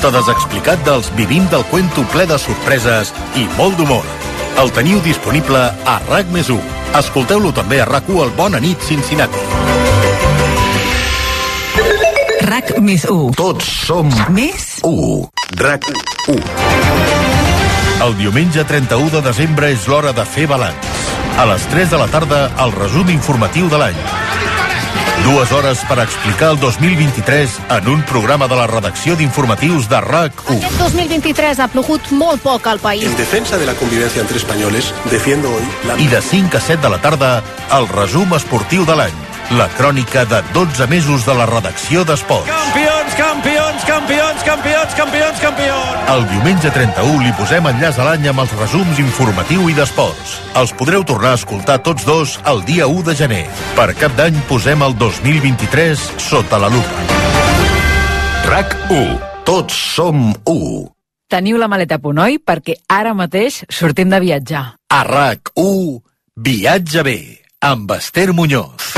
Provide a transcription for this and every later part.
conte desexplicat dels Vivim del Cuento ple de sorpreses i molt d'humor. El teniu disponible a RAC més 1. Escolteu-lo també a RAC1 al Bona nit Cincinnati. RAC més 1. Tots som Més 1. RAC 1. El diumenge 31 de desembre és l'hora de fer balanç. A les 3 de la tarda, el resum informatiu de l'any. Dues hores per explicar el 2023 en un programa de la redacció d'informatius de RAC1. Aquest 2023 ha plogut molt poc al país. En defensa de la convivencia entre españoles, defiendo hoy la... I de 5 a 7 de la tarda, el resum esportiu de l'any. La crònica de 12 mesos de la redacció d'Esports. Campions, campions, campions, campions, campions, campions! El diumenge 31 li posem enllaç a l'any amb els resums informatiu i d'esports. Els podreu tornar a escoltar tots dos el dia 1 de gener. Per cap d'any posem el 2023 sota la lupa. RAC 1. Tots som 1. Teniu la maleta a punt, oi? Perquè ara mateix sortim de viatjar. A RAC 1, viatge bé, amb Esther Muñoz.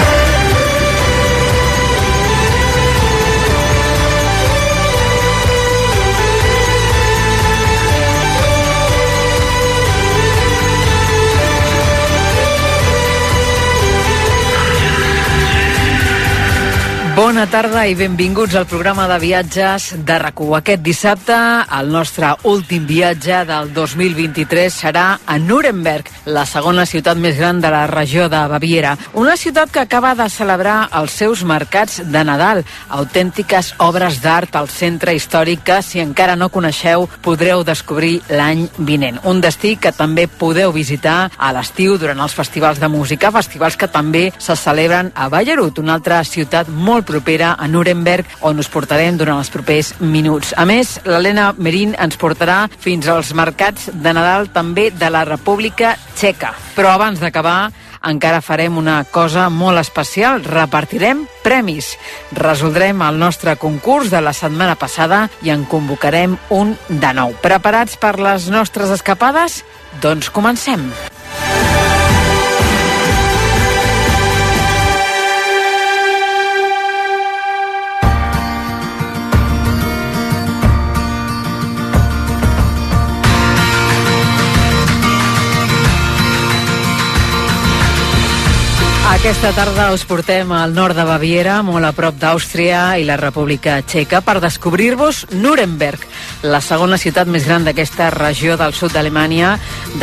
Bona tarda i benvinguts al programa de viatges de rac Aquest dissabte, el nostre últim viatge del 2023 serà a Nuremberg, la segona ciutat més gran de la regió de Baviera. Una ciutat que acaba de celebrar els seus mercats de Nadal, autèntiques obres d'art al centre històric que, si encara no coneixeu, podreu descobrir l'any vinent. Un destí que també podeu visitar a l'estiu durant els festivals de música, festivals que també se celebren a Ballarut, una altra ciutat molt propera a Nuremberg, on us portarem durant els propers minuts. A més, l'Helena Merín ens portarà fins als mercats de Nadal també de la República Txeca. Però abans d'acabar, encara farem una cosa molt especial. Repartirem premis. Resoldrem el nostre concurs de la setmana passada i en convocarem un de nou. Preparats per les nostres escapades? Doncs comencem. Aquesta tarda us portem al nord de Baviera, molt a prop d'Àustria i la República Txeca, per descobrir-vos Nuremberg, la segona ciutat més gran d'aquesta regió del sud d'Alemanya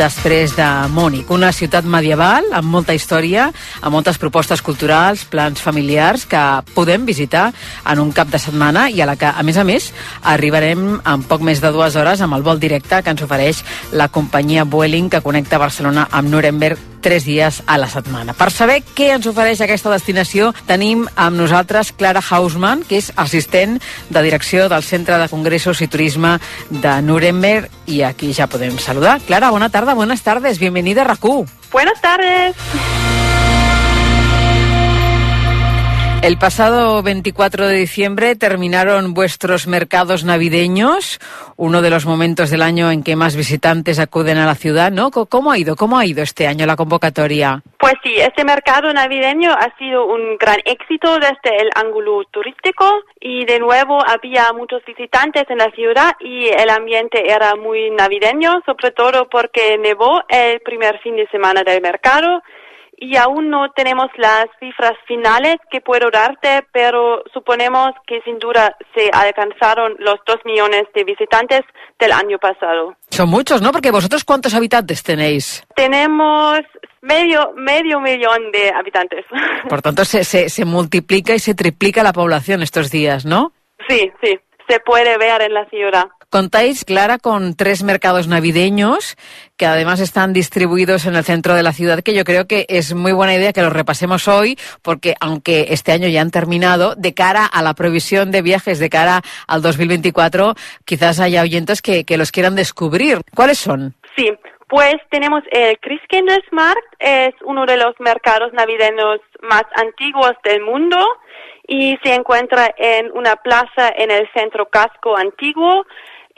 després de Múnich. Una ciutat medieval amb molta història, amb moltes propostes culturals, plans familiars que podem visitar en un cap de setmana i a la que, a més a més, arribarem en poc més de dues hores amb el vol directe que ens ofereix la companyia Vueling que connecta Barcelona amb Nuremberg tres dies a la setmana. Per saber què ens ofereix aquesta destinació, tenim amb nosaltres Clara Hausmann, que és assistent de direcció del Centre de Congressos i Turisme de Nuremberg, i aquí ja podem saludar. Clara, bona tarda, buenas tardes, bienvenida a RAC1. Buenas tardes. El pasado 24 de diciembre terminaron vuestros mercados navideños, uno de los momentos del año en que más visitantes acuden a la ciudad, ¿no? ¿Cómo ha ido? ¿Cómo ha ido este año la convocatoria? Pues sí, este mercado navideño ha sido un gran éxito desde el ángulo turístico y de nuevo había muchos visitantes en la ciudad y el ambiente era muy navideño, sobre todo porque nevó el primer fin de semana del mercado y aún no tenemos las cifras finales que puedo darte, pero suponemos que sin duda se alcanzaron los dos millones de visitantes del año pasado. Son muchos, ¿no? Porque vosotros, ¿cuántos habitantes tenéis? Tenemos medio, medio millón de habitantes. Por tanto, se, se, se multiplica y se triplica la población estos días, ¿no? Sí, sí, se puede ver en la ciudad. Contáis, Clara, con tres mercados navideños que además están distribuidos en el centro de la ciudad, que yo creo que es muy buena idea que los repasemos hoy, porque aunque este año ya han terminado, de cara a la provisión de viajes, de cara al 2024, quizás haya oyentes que, que los quieran descubrir. ¿Cuáles son? Sí, pues tenemos el Christkindlesmarkt, es uno de los mercados navideños más antiguos del mundo y se encuentra en una plaza en el centro casco antiguo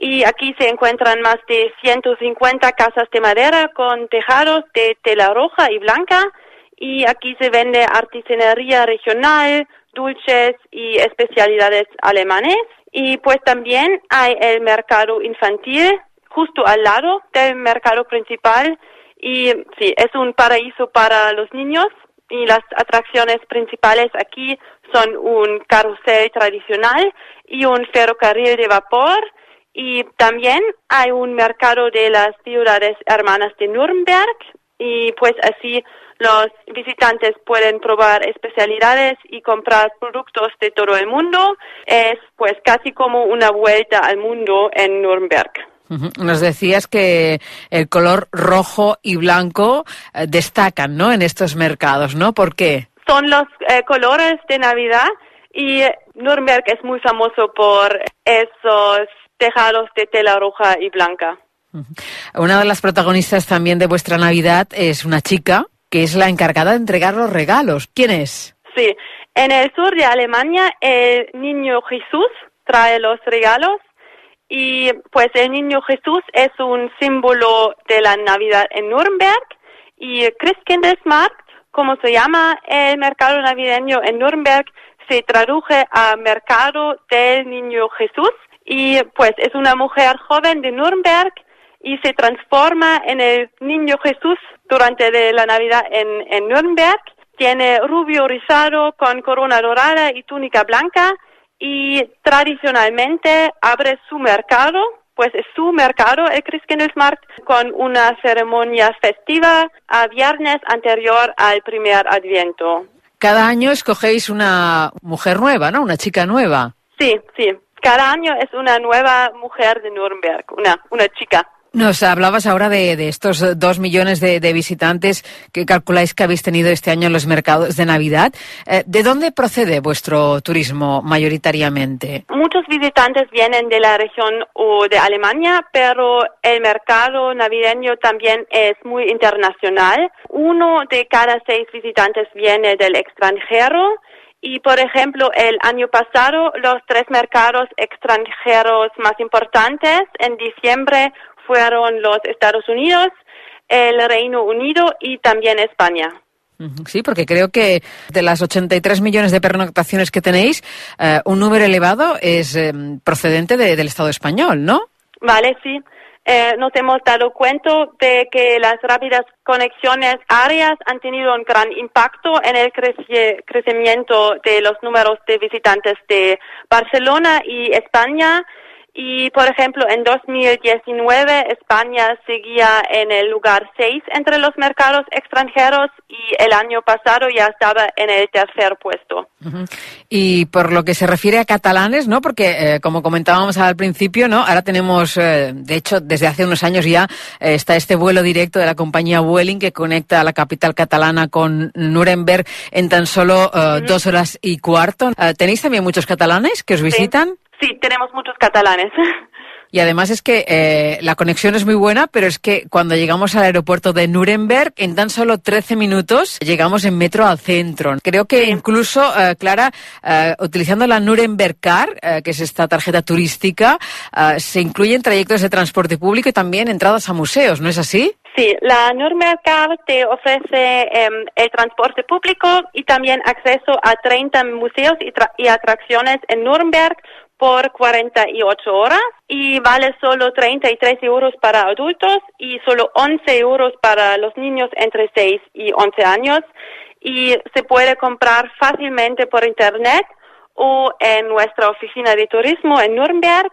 y aquí se encuentran más de 150 casas de madera con tejados de tela roja y blanca y aquí se vende artesanería regional, dulces y especialidades alemanes. Y pues también hay el mercado infantil justo al lado del mercado principal y sí, es un paraíso para los niños y las atracciones principales aquí son un carrusel tradicional y un ferrocarril de vapor y también hay un mercado de las ciudades hermanas de Nuremberg y pues así los visitantes pueden probar especialidades y comprar productos de todo el mundo. Es pues casi como una vuelta al mundo en Nuremberg. Nos decías que el color rojo y blanco eh, destacan, ¿no? En estos mercados, ¿no? ¿Por qué? Son los eh, colores de Navidad y Nuremberg es muy famoso por esos tejados de tela roja y blanca. Una de las protagonistas también de vuestra Navidad es una chica que es la encargada de entregar los regalos. ¿Quién es? Sí, en el sur de Alemania el niño Jesús trae los regalos y pues el niño Jesús es un símbolo de la Navidad en Nuremberg y Christkindlesmarkt, como se llama el mercado navideño en Nuremberg, se traduce a mercado del niño Jesús y pues es una mujer joven de Nuremberg y se transforma en el niño Jesús durante de la Navidad en, en Nuremberg. Tiene rubio rizado con corona dorada y túnica blanca y tradicionalmente abre su mercado, pues es su mercado, el Christkindlesmarkt, con una ceremonia festiva a viernes anterior al primer adviento. Cada año escogéis una mujer nueva, ¿no? Una chica nueva. Sí, sí. Cada año es una nueva mujer de Nuremberg, una, una chica. Nos hablabas ahora de, estos dos millones de, visitantes que calculáis que habéis tenido este año en los mercados de Navidad. Eh, ¿De dónde procede vuestro turismo mayoritariamente? Muchos visitantes vienen de la región o de Alemania, pero el mercado navideño también es muy internacional. Uno de cada seis visitantes viene del extranjero. Y, por ejemplo, el año pasado, los tres mercados extranjeros más importantes en diciembre fueron los Estados Unidos, el Reino Unido y también España. Sí, porque creo que de las 83 millones de pernoctaciones que tenéis, eh, un número elevado es eh, procedente del Estado español, ¿no? Vale, sí. Eh, nos hemos dado cuenta de que las rápidas conexiones aéreas han tenido un gran impacto en el crecimiento de los números de visitantes de Barcelona y España y, por ejemplo, en 2019 España seguía en el lugar 6 entre los mercados extranjeros y el año pasado ya estaba en el tercer puesto. Y por lo que se refiere a catalanes, ¿no? Porque, eh, como comentábamos al principio, ¿no? Ahora tenemos, eh, de hecho, desde hace unos años ya eh, está este vuelo directo de la compañía Vueling que conecta a la capital catalana con Nuremberg en tan solo dos horas y cuarto. ¿Tenéis también muchos catalanes que os visitan? Sí, tenemos muchos catalanes. Y además es que eh, la conexión es muy buena, pero es que cuando llegamos al aeropuerto de Nuremberg, en tan solo 13 minutos llegamos en metro al centro. Creo que incluso, eh, Clara, eh, utilizando la Nuremberg Car, que es esta tarjeta turística, se incluyen trayectos de transporte público y también entradas a museos, ¿no es así? Sí, la Nuremberg Car te ofrece em, el transporte público y también acceso a 30 museos y, y atracciones en Nuremberg por 48 horas y vale solo 33 euros para adultos y solo 11 euros para los niños entre 6 y 11 años y se puede comprar fácilmente por internet o en nuestra oficina de turismo en Nuremberg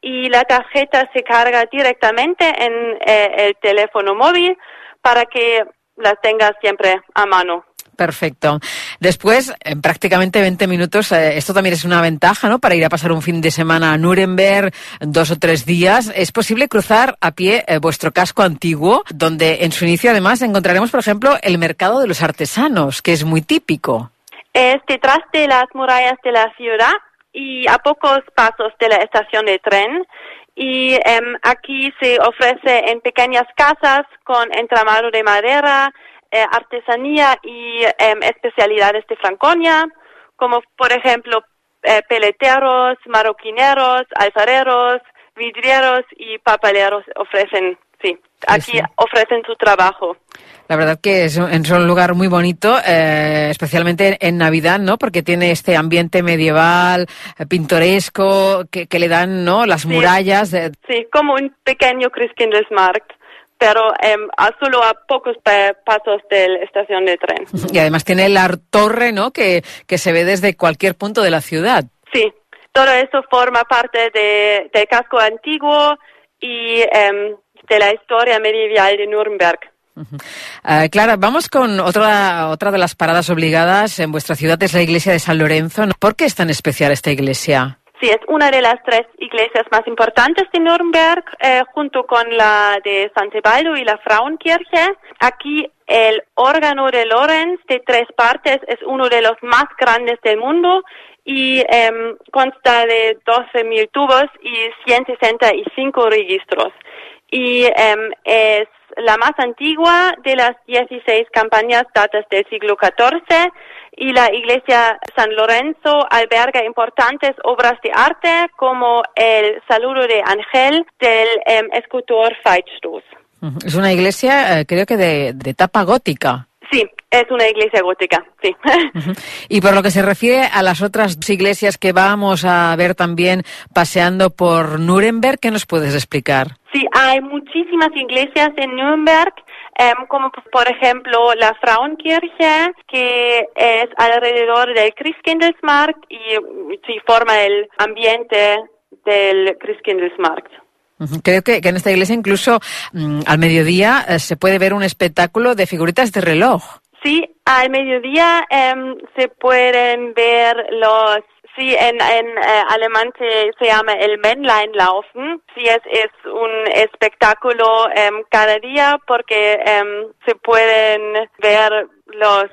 y la tarjeta se carga directamente en eh, el teléfono móvil para que la tengas siempre a mano. Perfecto. Después, en prácticamente 20 minutos, eh, esto también es una ventaja, ¿no? Para ir a pasar un fin de semana a Nuremberg, dos o tres días. Es posible cruzar a pie eh, vuestro casco antiguo, donde en su inicio además encontraremos, por ejemplo, el mercado de los artesanos, que es muy típico. Es detrás de las murallas de la ciudad y a pocos pasos de la estación de tren. Y em, aquí se ofrece en pequeñas casas con entramado de madera, eh, artesanía y em, especialidades de Franconia, como por ejemplo eh, peleteros, marroquineros, alfareros, vidrieros y papeleros ofrecen sí. Aquí ofrecen su trabajo. La verdad que es, un lugar muy bonito, eh, especialmente en, Navidad, ¿no? Porque tiene este ambiente medieval, eh, pintoresco, que, le dan, ¿no? Las murallas. Sí, como un pequeño Christkindlesmarkt pero em, a solo a pocos pasos de la estación de tren. Y además tiene la torre, ¿no? Que, que se ve desde cualquier punto de la ciudad. Sí, todo eso forma parte de, del casco antiguo y em, de la historia medieval de Nuremberg. Uh, Clara, vamos con otra, otra de las paradas obligadas en vuestra ciudad, es la iglesia de San Lorenzo. ¿Por qué es tan especial esta iglesia? Sí, es una de las tres iglesias más importantes de Nuremberg, eh, junto con la de San Tebaldo y la Frauenkirche. Aquí el órgano de Lorenz de tres partes es uno de los más grandes del mundo y em, consta de 12.000 tubos y 165 registros. Y em, es la más antigua de las 16 campañas datas del siglo XIV y la iglesia San Lorenzo alberga importantes obras de arte como el saludo de Ángel del em, escultor Feitstoß. Es una iglesia, eh, creo que de, de tapa gótica. Sí, es una iglesia gótica, sí. Y por lo que se refiere a las otras iglesias que vamos a ver también paseando por Nuremberg, ¿qué nos puedes explicar? Sí, hay muchísimas iglesias en Nuremberg, em, como por ejemplo la Frauenkirche, que es alrededor del Christkindlesmarkt y sí, forma el ambiente del Christkindlesmarkt. Creo que, en esta iglesia incluso mm, al mediodía eh, se puede ver un espectáculo de figuritas de reloj. Sí, al mediodía em, se pueden ver los Sí, en, en eh, alemán se, llama el Männleinlaufen. Sí, es, es un espectáculo em, cada día porque em, se pueden ver los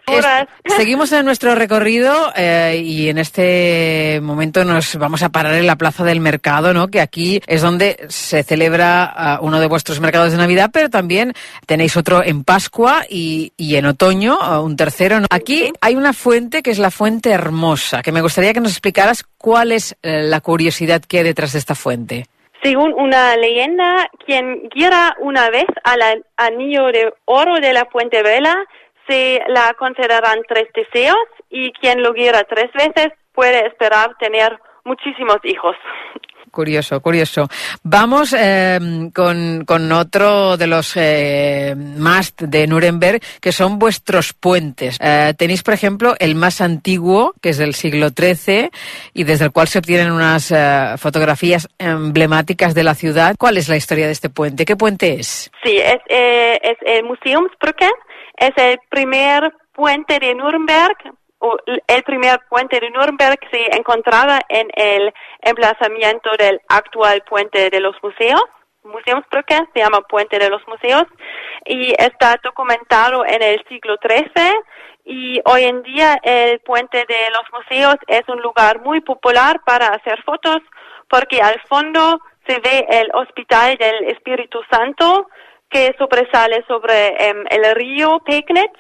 seguimos en nuestro recorrido eh, y en este momento nos vamos a parar en la Plaza del Mercado, ¿no? Que aquí es donde se celebra ah, uno de vuestros mercados de Navidad, pero también tenéis otro en Pascua y, y en otoño, ah, un tercero. Aquí hay una fuente que es la Fuente Hermosa, que me gustaría que nos explicaras cuál es eh, la curiosidad que hay detrás de esta fuente. Según una leyenda, quien quiera una vez al anillo de oro de la Fuente Vela se la consideran tres deseos y quien lo quiera tres veces puede esperar tener muchísimos hijos. Curioso, curioso. Vamos eh, con, otro de los eh, must de Nuremberg, que son vuestros puentes. Eh, tenéis, por ejemplo, el más antiguo, que es del siglo XIII, y desde el cual se obtienen unas eh, fotografías emblemáticas de la ciudad. ¿Cuál es la historia de este puente? ¿Qué puente es? Sí, es, es el Museumsbrücke es el primer puente de Nuremberg, el primer puente de Nuremberg se encontraba en el emplazamiento del actual puente de los museos. Museumsbrücke se llama Puente de los Museos y está documentado en el siglo XIII y hoy en día el Puente de los Museos es un lugar muy popular para hacer fotos porque al fondo se ve el Hospital del Espíritu Santo que sobresale sobre em, el río Pegnitz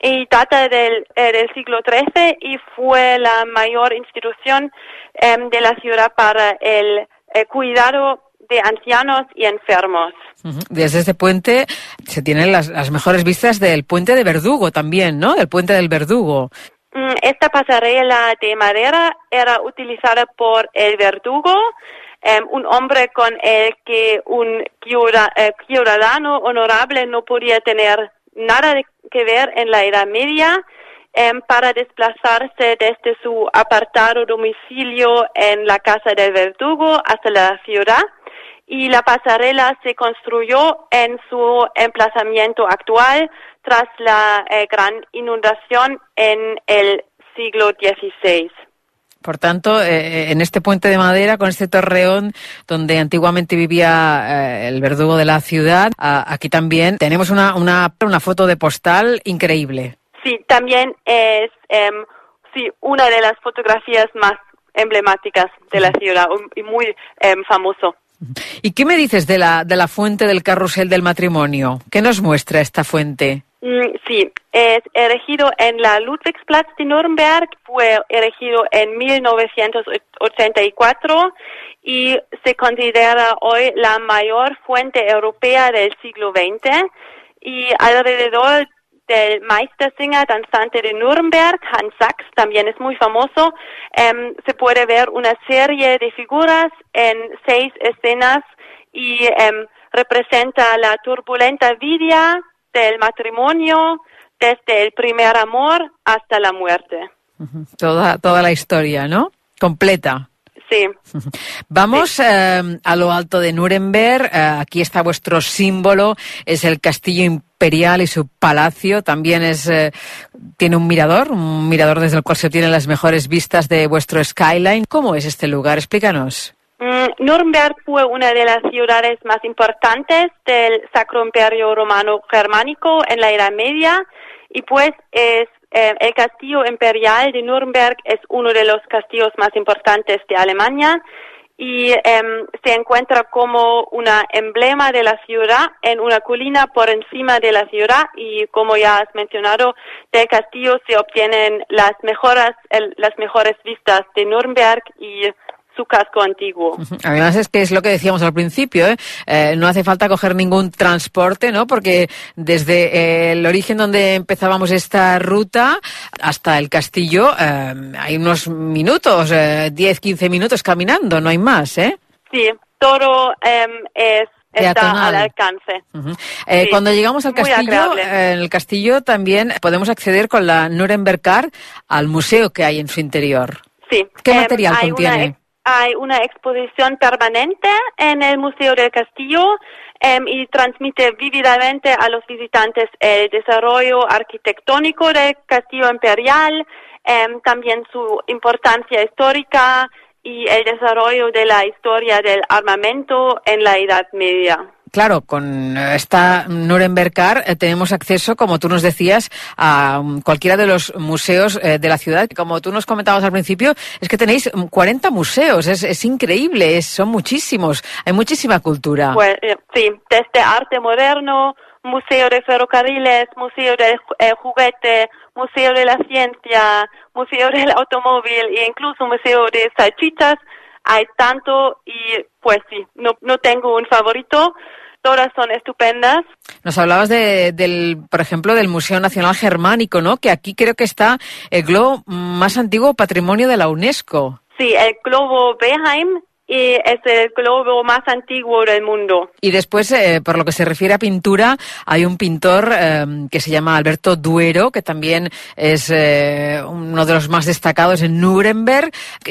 y data del, eh, del, siglo XIII y fue la mayor institución em, de la ciudad para el, cuidado de ancianos y enfermos. Desde este puente se tienen las, las, mejores vistas del puente de Verdugo también, ¿no? Del puente del Verdugo. Mm, esta pasarela de madera era utilizada por el Verdugo Em, un hombre con el que un eh, ciudadano honorable no podía tener nada que ver en la Edad Media em, para desplazarse desde su apartado domicilio en la casa del verdugo hasta la ciudad y la pasarela se construyó en su emplazamiento actual tras la eh, gran inundación en el siglo XVI. Por tanto, eh, eh, en este puente de madera, con este torreón donde antiguamente vivía eh, el verdugo de la ciudad, aquí también tenemos una, una, una, foto de postal increíble. Sí, también es em, sí, una de las fotografías más emblemáticas de la ciudad y muy em, famoso. ¿Y qué me dices de la, de la fuente del carrusel del matrimonio? ¿Qué nos muestra esta fuente? Mm, sí, es erigido en la Ludwigsplatz de Nuremberg, fue erigido en 1984 y se considera hoy la mayor fuente europea del siglo XX y alrededor del Meistersinger danzante de Nuremberg, Hans Sachs, también es muy famoso, em, se puede ver una serie de figuras en seis escenas y em, representa la turbulenta vida del matrimonio, desde el primer amor hasta la muerte. Toda, toda la historia, ¿no? Completa. Sí. Vamos sí. Eh, a lo alto de Nuremberg. Eh, aquí está vuestro símbolo. Es el castillo imperial y su palacio. También es eh, tiene un mirador, un mirador desde el cual se obtienen las mejores vistas de vuestro skyline. ¿Cómo es este lugar? Explícanos. Mm, Nuremberg fue una de las ciudades más importantes del Sacro Imperio Romano Germánico en la Edad Media y pues es eh, el castillo imperial de Nuremberg es uno de los castillos más importantes de Alemania y eh, se encuentra como una emblema de la ciudad en una colina por encima de la ciudad y como ya has mencionado del castillo se obtienen las mejores el, las mejores vistas de Nuremberg y su casco antiguo. Además es que es lo que decíamos al principio, ¿eh? Eh, no hace falta coger ningún transporte, ¿no? Porque desde eh, el origen donde empezábamos esta ruta hasta el castillo eh, hay unos minutos, 10, 15 minutos caminando, no hay más, ¿eh? Sí, todo em, es está al alcance. Uh -huh. eh, sí, cuando llegamos al castillo, eh, en el castillo también podemos acceder con la Nuremberg Card al museo que hay en su interior. Sí. ¿Qué eh, material contiene? Hay una exposición permanente en el Museo del Castillo eh, y transmite vívidamente a los visitantes el desarrollo arquitectónico del Castillo Imperial, eh, también su importancia histórica y el desarrollo de la historia del armamento en la Edad Media. Claro, con esta Nuremberg Card eh, tenemos acceso, como tú nos decías, a um, cualquiera de los museos eh, de la ciudad. Como tú nos comentabas al principio, es que tenéis 40 museos, es, es increíble, son muchísimos, hay muchísima cultura. Pues, eh, sí, desde arte moderno, museo de ferrocarriles, museo del eh, juguete, museo de la ciencia, museo del automóvil e incluso museo de salchichas. Hay tanto y pues sí, no, no tengo un favorito todas son estupendas. Nos hablabas de, del, por ejemplo, del Museo Nacional Germánico, ¿no? Que aquí creo que está el globo más antiguo patrimonio de la UNESCO. Sí, el globo Beheim y es el globo más antiguo del mundo. Y después, eh, por lo que se refiere a pintura, hay un pintor eh, que se llama Alberto Duero, que también es eh, uno de los más destacados en Nuremberg.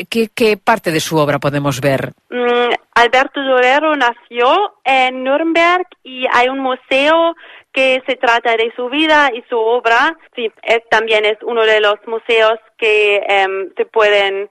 ¿Qué, qué parte de su obra podemos ver? Mm, Alberto Duero nació en Nuremberg y hay un museo que se trata de su vida y su obra. Sí, también es uno de los museos que se pueden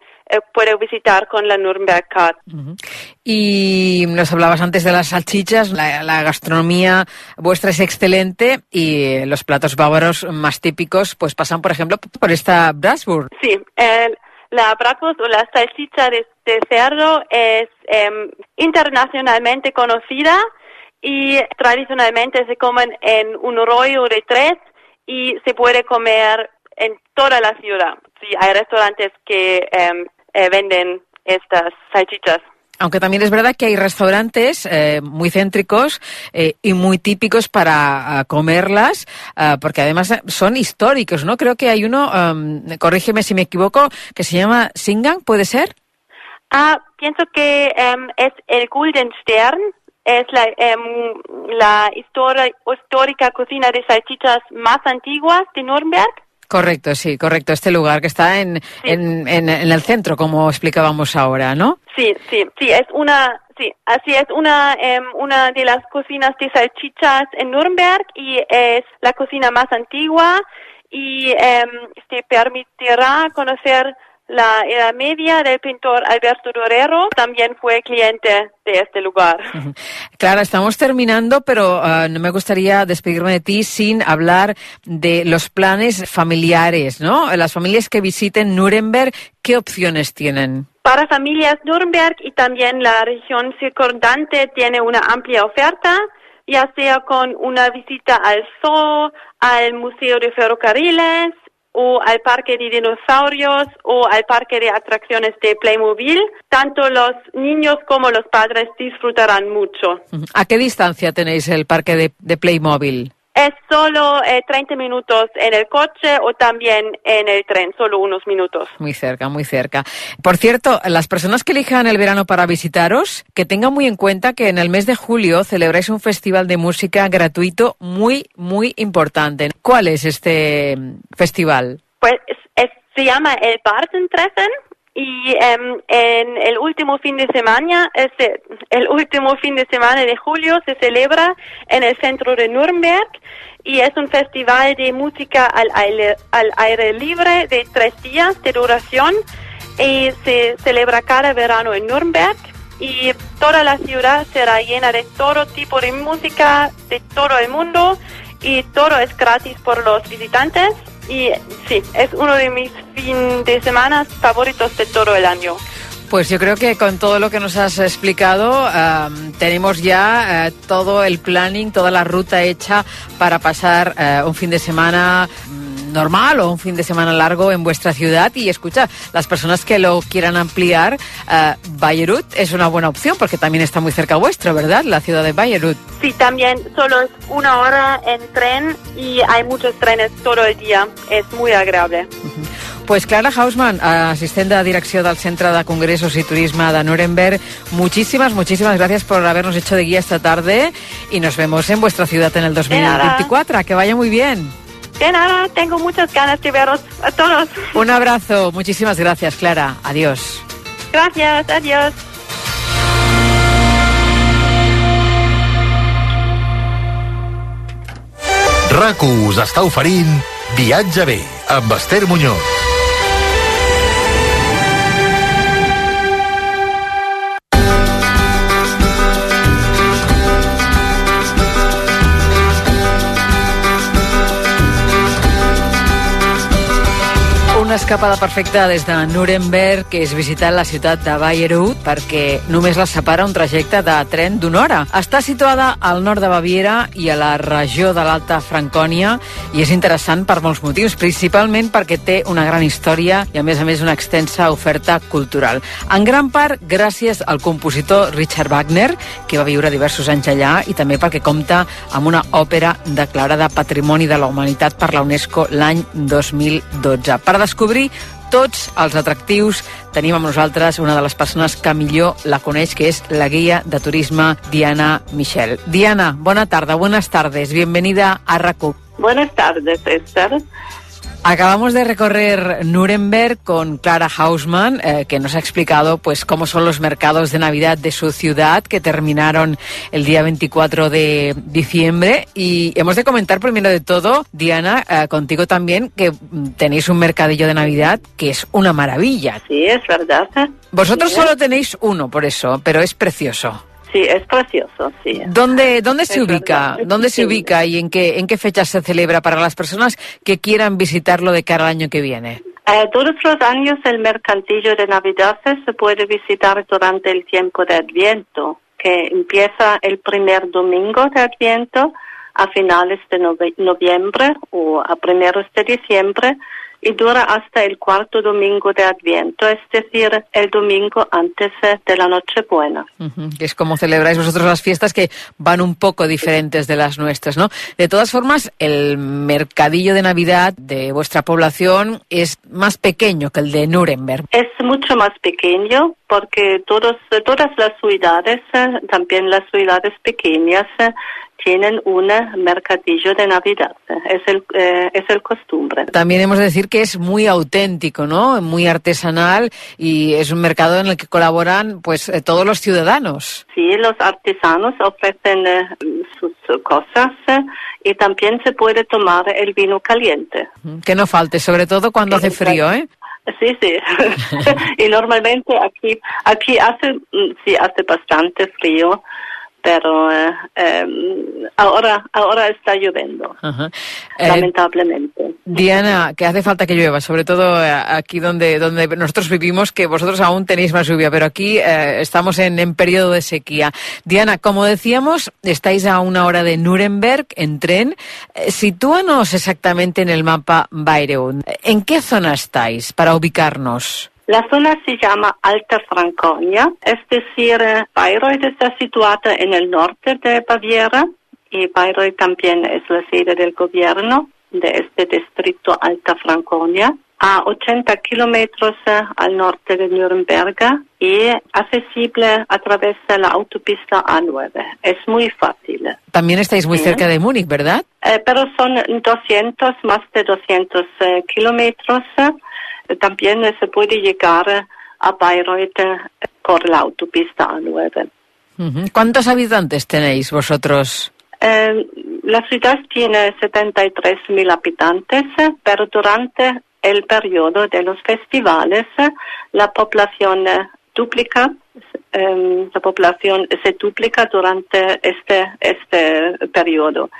puede visitar con la Nuremberg Card. Uh -huh. Y nos hablabas antes de las salchichas, la, la, gastronomía vuestra es excelente y los platos bávaros más típicos pues pasan, por ejemplo, por esta Brasburg. Sí, el, la Bratwurst o la salchicha de, de cerdo es eh, internacionalmente conocida y tradicionalmente se comen en un rollo de tres y se puede comer en toda la ciudad. Sí, hay restaurantes que eh, eh, venden estas salchichas. Aunque también es verdad que hay restaurantes eh, muy céntricos eh, y muy típicos para uh, comerlas, uh, porque además son históricos, ¿no? Creo que hay uno, um, corrígeme si me equivoco, que se llama Singang, ¿puede ser? Ah, pienso que um, es el Golden Stern, es la, um, la histórica cocina de salchichas más antiguas de Nuremberg. Correcto, sí, correcto. Este lugar que está en, sí. en, en, en, el centro, como explicábamos ahora, ¿no? Sí, sí, sí, es una, sí, así es una, eh, una de las cocinas de salchichas en Nuremberg y es la cocina más antigua y eh, te permitirá conocer la Edad Media del pintor Alberto Dorero también fue cliente de este lugar. Claro, estamos terminando, pero uh, no me gustaría despedirme de ti sin hablar de los planes familiares, ¿no? Las familias que visiten Nuremberg, ¿qué opciones tienen? Para familias Nuremberg y también la región circundante tiene una amplia oferta. ya sea con una visita al zoo, al Museo de Ferrocarriles, o al parque de dinosaurios o al parque de atracciones de Playmobil, tanto los niños como los padres disfrutarán mucho. ¿A qué distancia tenéis el parque de, Playmobil? Es solo eh, 30 minutos en el coche o también en el tren, solo unos minutos. Muy cerca, muy cerca. Por cierto, las personas que elijan el verano para visitaros, que tengan muy en cuenta que en el mes de julio celebráis un festival de música gratuito muy, muy importante. ¿Cuál es este festival? Pues es- es- se llama el Bartentreffen y em, en el último fin de semana, este, el último fin de semana de julio se celebra en el centro de Nuremberg y es un festival de música al aire, al aire libre de tres días de duración y se celebra cada verano en Nuremberg. Y toda la ciudad será llena de todo tipo de música de todo el mundo y todo es gratis por los visitantes y sí, es uno de mis fin de semana favoritos de todo el año. Pues yo creo que con todo lo que nos has explicado tenemos ya eh, todo el planning, toda la ruta hecha para pasar eh, un fin de semana normal o un fin de semana largo en vuestra ciudad. Y escucha, las personas que lo quieran ampliar, eh, Bayreuth es una buena opción porque también está muy cerca vuestro, ¿verdad? La ciudad de Bayreuth. Sí, también solo es una hora en tren y hay muchos trenes todo el día. Es muy agradable. Pues Clara Hausmann, assistent de direcció del Centre de Congressos i Turisme de Nuremberg, muchísimas, muchísimas gracias por habernos hecho de guía esta tarde y nos vemos en vuestra ciudad en el 2024. Que vaya muy bien. De nada, tengo muchas ganas de veros a todos. Un abrazo, muchísimas gracias, Clara. Adiós. Gracias, adiós. RAC1 us està oferint Viatge bé amb Esther Muñoz. Una escapada perfecta des de Nuremberg, que és visitar la ciutat de Bayreuth, perquè només la separa un trajecte de tren d'una hora. Està situada al nord de Baviera i a la regió de l'Alta Francònia i és interessant per molts motius, principalment perquè té una gran història i, a més a més, una extensa oferta cultural. En gran part gràcies al compositor Richard Wagner, que va viure diversos anys allà, i també perquè compta amb una òpera declarada Patrimoni de la Humanitat per la UNESCO l'any 2012. Per descobrir tots els atractius tenim amb nosaltres una de les persones que millor la coneix, que és la guia de turisme Diana Michel. Diana, bona tarda, buenas tardes, bienvenida a RACU. Buenas tardes, Esther. Acabamos de recorrer Nuremberg con Clara Hausmann, eh, que nos ha explicado pues cómo son los mercados de Navidad de su ciudad, que terminaron el día 24 de diciembre. Y hemos de comentar primero de todo, Diana, eh, contigo también, que mm, tenéis un mercadillo de Navidad que es una maravilla. Sí, es verdad. Vosotros Sí. solo tenéis uno, por eso, pero es precioso. Sí, es precioso, sí. ¿Dónde, dónde se Es ubica? verdad, ¿Dónde se ubica y en qué, en qué fecha se celebra para las personas que quieran visitarlo de cara al año que viene? Eh, todos los años el mercantillo de Navidad se puede visitar durante el tiempo de Adviento, que empieza el primer domingo de Adviento a finales de nove- noviembre o a primeros de diciembre y dura hasta el cuarto domingo de Adviento, es decir, el domingo antes eh, de la Nochebuena. Ujú, que es como celebráis vosotros las fiestas que van un poco diferentes de las nuestras, ¿no? De todas formas, el mercadillo de Navidad de vuestra población es más pequeño que el de Nuremberg. Es mucho más pequeño porque todos, todas las ciudades, eh, también las ciudades pequeñas, eh, tienen un mercadillo de Navidad. Es el, eh, es el costumbre. También hemos de decir que es muy auténtico, ¿no? Muy artesanal y es un mercado en el que colaboran pues eh, todos los ciudadanos. Sí, los artesanos ofrecen eh, sus cosas eh, y también se puede tomar el vino caliente. Que no falte, sobre todo cuando hace frío, ¿eh? Sí, sí. y normalmente aquí, aquí hace, mm, sí, hace bastante frío, pero eh, em, ahora, ahora está lloviendo, Ajá. Eh, lamentablemente. Diana, que hace falta que llueva, sobre todo eh, aquí donde, donde nosotros vivimos, que vosotros aún tenéis más lluvia, pero aquí eh, estamos en, en periodo de sequía. Diana, como decíamos, estáis a una hora de Nuremberg en tren. Sitúanos exactamente en el mapa Bayreuth. ¿En qué zona estáis para ubicarnos? La zona se llama Alta Franconia, es decir, eh, Bayreuth está situada en el norte de Baviera y Bayreuth también es la sede del gobierno de este distrito Alta Franconia, a 80 kilómetros eh, al norte de Nuremberg y accesible a través de la autopista A9. Es muy fácil. También estáis muy Sí. cerca de Múnich, ¿verdad? Eh, pero son 200, más de 200 eh, kilómetros. También se puede llegar a Bayreuth por la autopista A9. Ujú. ¿Cuántos habitantes tenéis vosotros? Eh, la ciudad tiene 73 mil habitantes, pero durante el periodo de los festivales la población duplica, eh, la población se duplica durante este, este periodo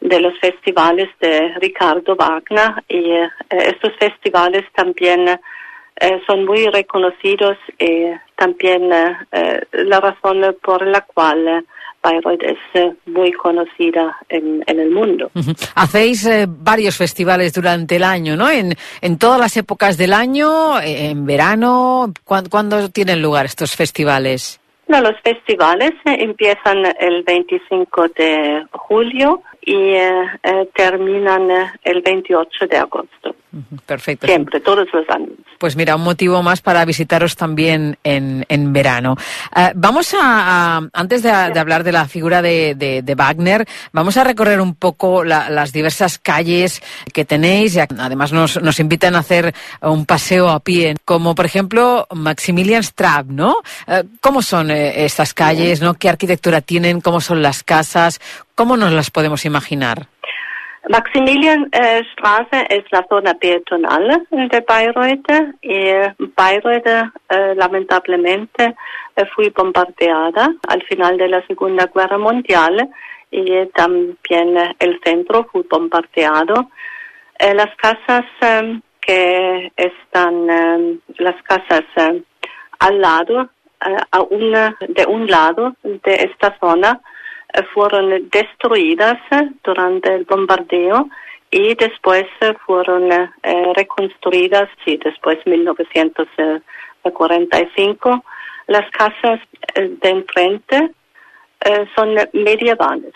de los festivales de Ricardo Wagner y eh, estos festivales también eh, son muy reconocidos y también eh, la razón por la cual Bayreuth es muy conocida en, en el mundo. Hacéis eh, varios festivales durante el año, ¿no? En, en todas las épocas del año, en verano. ¿Cuán- ¿Cuándo tienen lugar estos festivales? No, los festivales eh, empiezan el 25 de julio y eh, terminan el 28 de agosto. Perfecto. Siempre, todos los años. Pues mira, un motivo más para visitaros también en, en verano. Eh, vamos a, a- antes de, de hablar de la figura de, de- de Wagner, vamos a recorrer un poco la- las diversas calles que tenéis. y además nos, nos invitan a hacer un paseo a pie, como por ejemplo Maximilianstraße, ¿no? Eh, ¿Cómo son eh, estas calles? ¿no? ¿Qué arquitectura tienen? ¿Cómo son las casas? ¿Cómo nos las podemos imaginar? Maximilianstraße es la zona peatonal de Bayreuth y Bayreuth eh, lamentablemente eh, fue bombardeada al final de la Segunda Guerra Mundial y también eh, el centro fue bombardeado. Eh, las casas eh, que están, eh, las casas eh, al lado, eh, a una, de un lado de esta zona, eh, fueron destruidas eh, durante el bombardeo y después eh, fueron eh, eh, reconstruidas, sí, después 1945. Las casas eh, de enfrente eh, son medievales,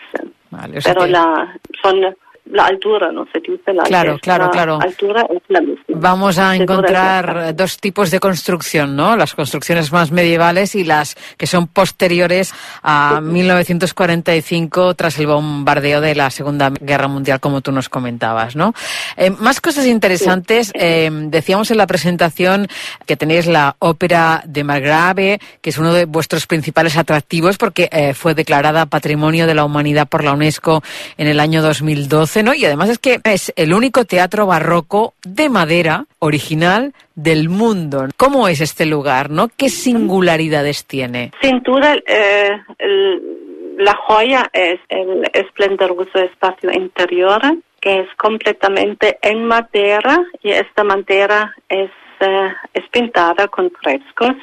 Vale, pero la, son la altura, no se dice la Claro, altura, claro, la claro. altura es la misma. Vamos a encontrar dos tipos de construcción, ¿no? Las construcciones más medievales y las que son posteriores a 1945 tras el bombardeo de la Segunda Guerra Mundial, como tú nos comentabas, ¿no? Eh, más cosas interesantes. eh, decíamos en la presentación que tenéis la ópera de Margrave, que es uno de vuestros principales atractivos porque eh, fue declarada Patrimonio de la Humanidad por la UNESCO en el año 2012, Y además es que es el único teatro barroco de madera original del mundo. ¿Cómo es este lugar, no? ¿Qué singularidades tiene? Sin duda, eh, la joya es el esplendoroso espacio interior, que es completamente en madera y esta madera es, eh, es pintada con frescos.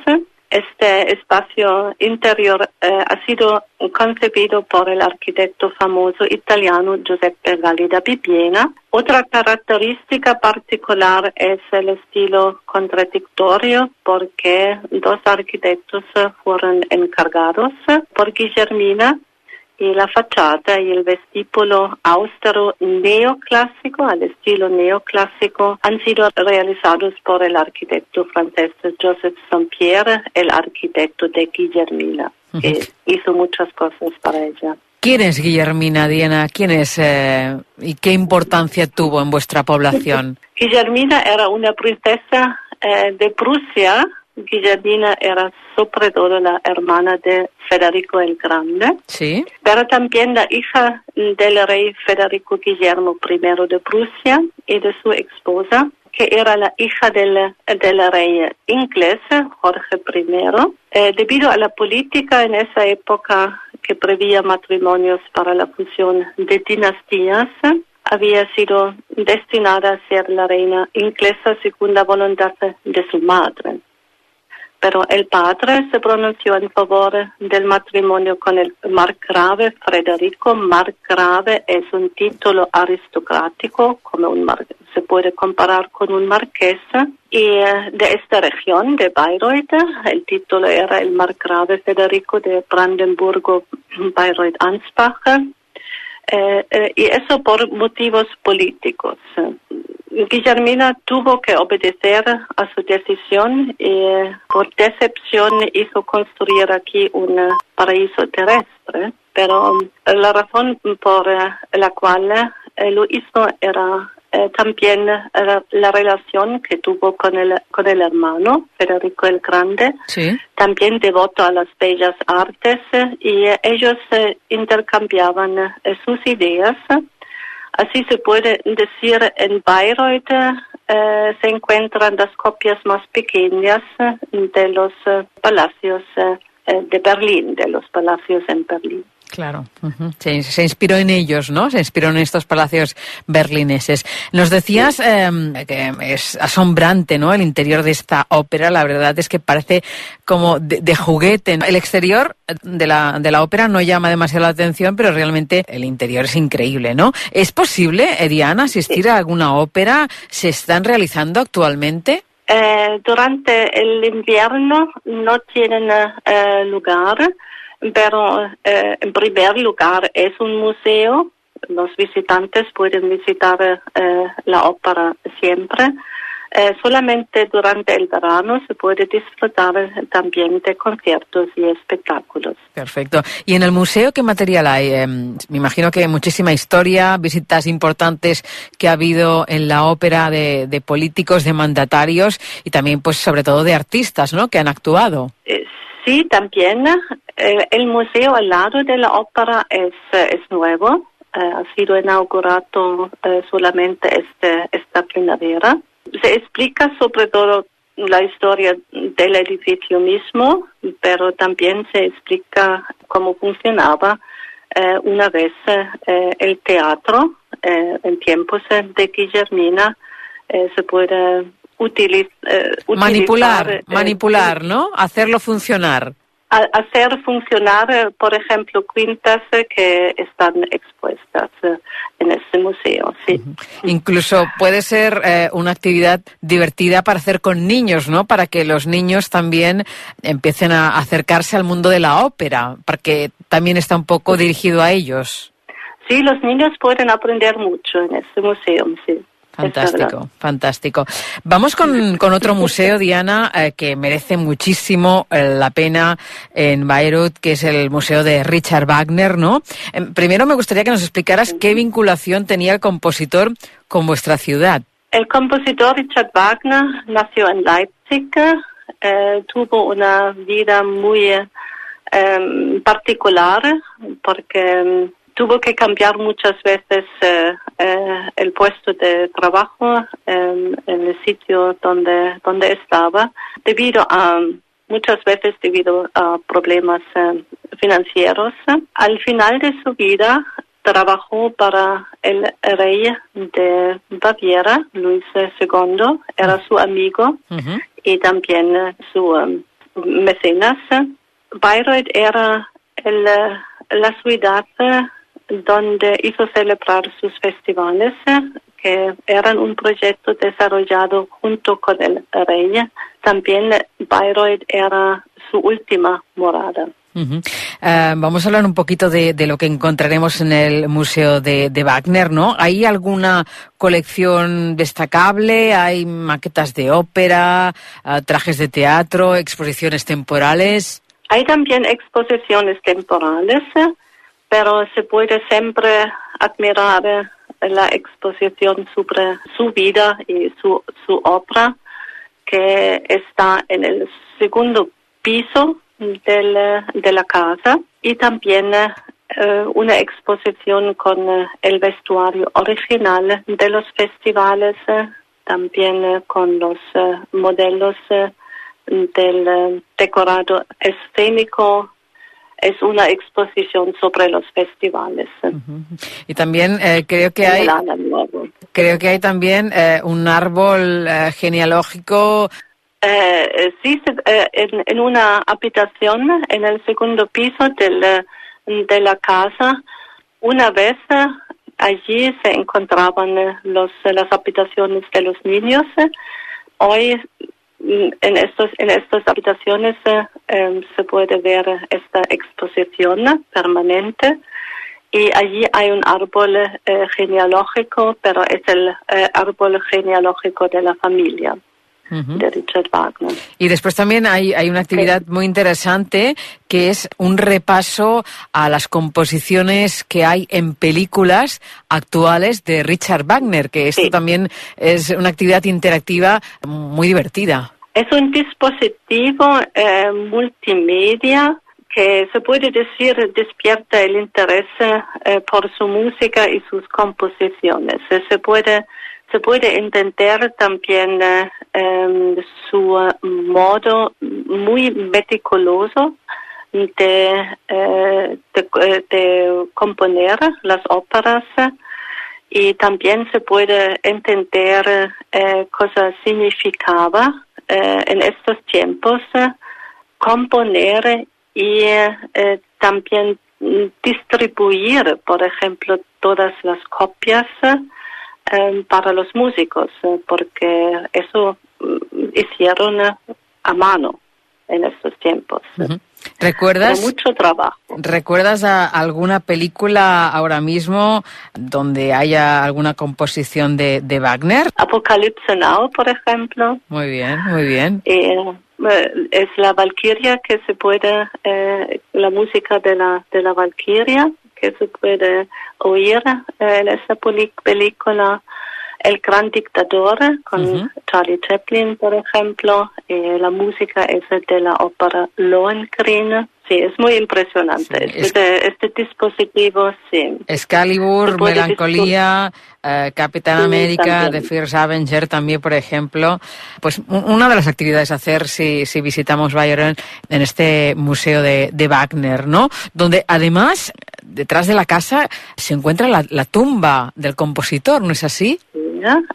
Este espacio interior eh, ha sido concebido por el arquitecto famoso italiano Giuseppe Galli da Bibbiena. Otra característica particular es el estilo contradictorio porque dos arquitectos fueron encargados por Guillermina y la fachada y el vestíbulo austero neoclásico, al estilo neoclásico, han sido realizados por el arquitecto francés Joseph Saint-Pierre, el arquitecto de Guillermina, que hizo muchas cosas para ella. ¿Quién es Guillermina, Diana? ¿Quién es eh, y qué importancia tuvo en vuestra población? Guillermina era una princesa eh, de Prusia. Guillermina era sobre todo la hermana de Federico el Grande. Sí. pero también la hija del rey Federico Guillermo I de Prusia y de su esposa, que era la hija del, del rey inglés Jorge I. Eh, debido a la política en esa época que prevía matrimonios para la fusión de dinastías, había sido destinada a ser la reina inglesa según la voluntad de su madre pero el padre se pronunció en favor del matrimonio con el margrave Federico. Margrave es un título aristocrático, como un se puede comparar con un marqués. Y eh, de esta región, de Bayreuth, el título era el margrave Federico de Brandenburgo, Bayreuth-Ansbach. Eh, eh, y eso por motivos políticos. Guillermina tuvo que obedecer a su decisión y por decepción hizo construir aquí un paraíso terrestre, pero la razón por la cual lo hizo era eh, también la relación que tuvo con el, con el hermano, Federico el Grande, también devoto a las bellas artes, y ellos eh, intercambiaban eh, sus ideas Así se puede decir, en Bayreuth eh, se encuentran las copias más pequeñas de los eh, palacios eh, de Berlín, de los palacios en Berlín. Claro, se, inspiró en ellos, ¿no? Se inspiró en estos palacios berlineses. Nos decías em, que es asombrante, ¿no? El interior de esta ópera, la verdad es que parece como de, juguete. El exterior de la, de la ópera no llama demasiado la atención, pero realmente el interior es increíble, ¿no? ¿Es posible, Diana, asistir a alguna ópera? ¿Se están realizando actualmente? Eh, durante el invierno no tienen eh, lugar pero eh, en primer lugar es un museo. Los visitantes pueden visitar eh, la ópera siempre. Eh, solamente durante el verano se puede disfrutar también de conciertos y espectáculos. Perfecto. ¿Y en el museo qué material hay? Em, me imagino que muchísima historia, visitas importantes que ha habido en la ópera de, de políticos, de mandatarios y también, pues, sobre todo de artistas, ¿no? Que han actuado. Sí, también. Eh, el museo al lado de la ópera es, es nuevo. Eh, ha sido inaugurado eh, solamente este, esta primavera. Se explica sobre todo la historia del edificio mismo, pero también se explica cómo funcionaba una vez el teatro en tiempos de Guillermina. se puede eh, manipular, eh, manipular, ¿no? Hacerlo funcionar. hacer funcionar, eh, por ejemplo, quintas que están expuestas en este museo, sí. Incluso puede ser una actividad divertida para hacer con niños, ¿no? Para que los niños también empiecen a acercarse al mundo de la ópera, porque también está un poco dirigido a ellos. Sí, los niños pueden aprender mucho en este museo, sí. Fantástico, fantástico. Vamos con, con, otro museo, Diana, eh, que merece muchísimo eh, la pena en Bayreuth, que es el Museo de Richard Wagner, ¿no? Em, primero me gustaría que nos explicaras qué vinculación tenía el compositor con vuestra ciudad. El compositor Richard Wagner nació en Leipzig, eh, tuvo una vida muy em, particular porque em, tuvo que cambiar muchas veces eh, eh, el puesto de trabajo en, el sitio donde, donde estaba debido a muchas veces debido a problemas eh, financieros. Al final de su vida trabajó para el rey de Baviera, Luis II, era su amigo y también su mecenas. Bayreuth era el, la ciudad donde hizo celebrar sus festivales, que eran un proyecto desarrollado junto con el rey. También Bayreuth era su última morada. Eh, vamos a hablar un poquito de, lo que encontraremos en el Museo de, Wagner, ¿no? ¿Hay alguna colección destacable? ¿Hay maquetas de ópera, eh, trajes de teatro, exposiciones temporales? Hay también exposiciones temporales pero se puede siempre admirar la exposición sobre su vida y su, obra, que está en el segundo piso de la casa, y también eh, una exposición con eh, el vestuario original de los festivales, también eh, con los modelos del decorado escénico es una exposición sobre los festivales. Y también eh, creo que hay creo que hay también eh, un árbol eh, genealógico. sí, en, en, una habitación en el segundo piso del, de la casa, una vez allí se encontraban los, las habitaciones de los niños. Hoy en estos en estas habitaciones eh, em, se puede ver esta exposición permanente y allí hay un árbol eh, genealógico, pero es el eh, árbol genealógico de la familia. De Richard Wagner. Y después también hay, hay una actividad muy interesante que es un repaso a las composiciones que hay en películas actuales de Richard Wagner, que esto también es una actividad interactiva muy divertida. Es un dispositivo eh, multimedia que se puede decir despierta el interés eh, por su música y sus composiciones. Se puede se puede entender también eh, em, su modo muy meticuloso de, de, componer las óperas y también se puede entender eh, cosa significaba eh, en estos tiempos eh, componer y eh, también distribuir, por ejemplo, todas las copias para los músicos, porque eso mm, hicieron a mano en estos tiempos. ¿Recuerdas? mucho trabajo. ¿Recuerdas alguna película ahora mismo donde haya alguna composición de, de Wagner? Apocalipsis Now, por ejemplo. Muy bien, muy bien. Eh, eh, es la Valquiria que se puede, eh, la música de la, de la Valquiria que se puede oír en esa película. El Gran Dictador con Charlie Chaplin, por ejemplo. la música es de la ópera Lohengrin. Sí, es muy impresionante. este, este, dispositivo, sí. Excalibur, Melancolía, eh, Capitán América, The First Avenger también, por ejemplo. Pues una de las actividades a hacer si, si visitamos Bayern en este museo de, de Wagner, ¿no? Donde además, detrás de la casa, se encuentra la, la tumba del compositor, ¿no es así?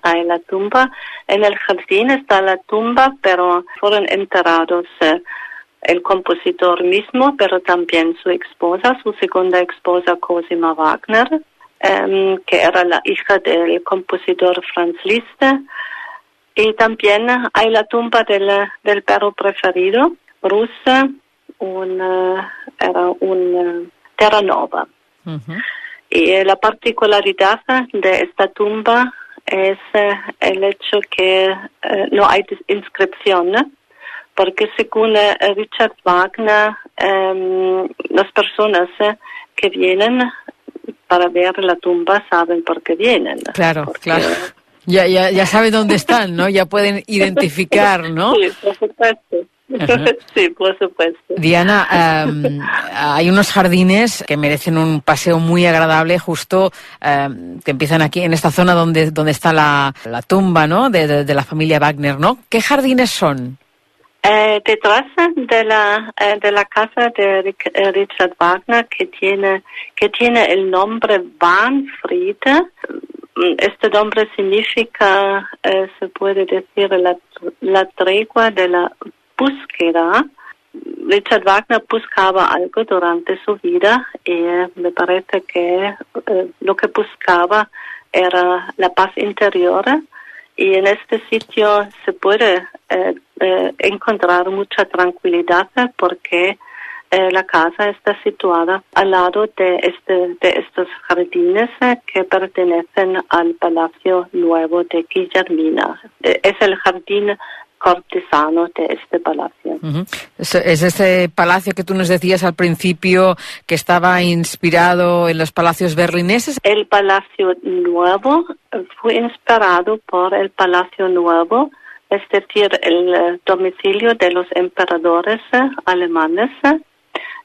hay la tumba. En el jardín está la tumba, pero fueron enterrados eh, el compositor mismo, pero también su esposa, su segunda esposa Cosima Wagner, em, que era la hija del compositor Franz Liszt. Y también hay la tumba del, del perro preferido, rusa, una, era un Terranova. Y la particularidad de esta tumba es eh, el hecho que eh, no hay inscripción, porque según eh, Richard Wagner, em, las personas que vienen para ver la tumba saben por qué vienen. Claro, claro. Ya, ya, ya saben dónde están, ¿no? Ya pueden identificar, ¿no? Sí, por supuesto. Sí, por supuesto. Diana, em, hay unos jardines que merecen un paseo muy agradable, justo em, que empiezan aquí en esta zona donde, donde está la, la tumba, ¿no? De, de, la familia Wagner, ¿no? ¿Qué jardines son? Eh, detrás de la eh, de la casa de eh, Richard Wagner que tiene que tiene el nombre Wahnfried este nombre significa eh, se puede decir la, la tregua de la búsqueda. Richard Wagner buscaba algo durante su vida y me parece que eh, lo que buscaba era la paz interior y en este sitio se puede eh, eh, encontrar mucha tranquilidad porque la casa está situada al lado de, este, de estos jardines que pertenecen al Palacio Nuevo de Guillermina. Es el jardín cortesano de este palacio. es, ese palacio que tú nos decías al principio que estaba inspirado en los palacios berlineses. El Palacio Nuevo fue inspirado por el Palacio Nuevo, es decir, el eh, domicilio de los emperadores eh, alemanes eh,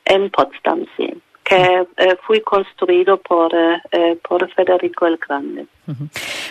en Potsdam, sí. que eh, fue construido por, eh, eh, por Federico el Grande.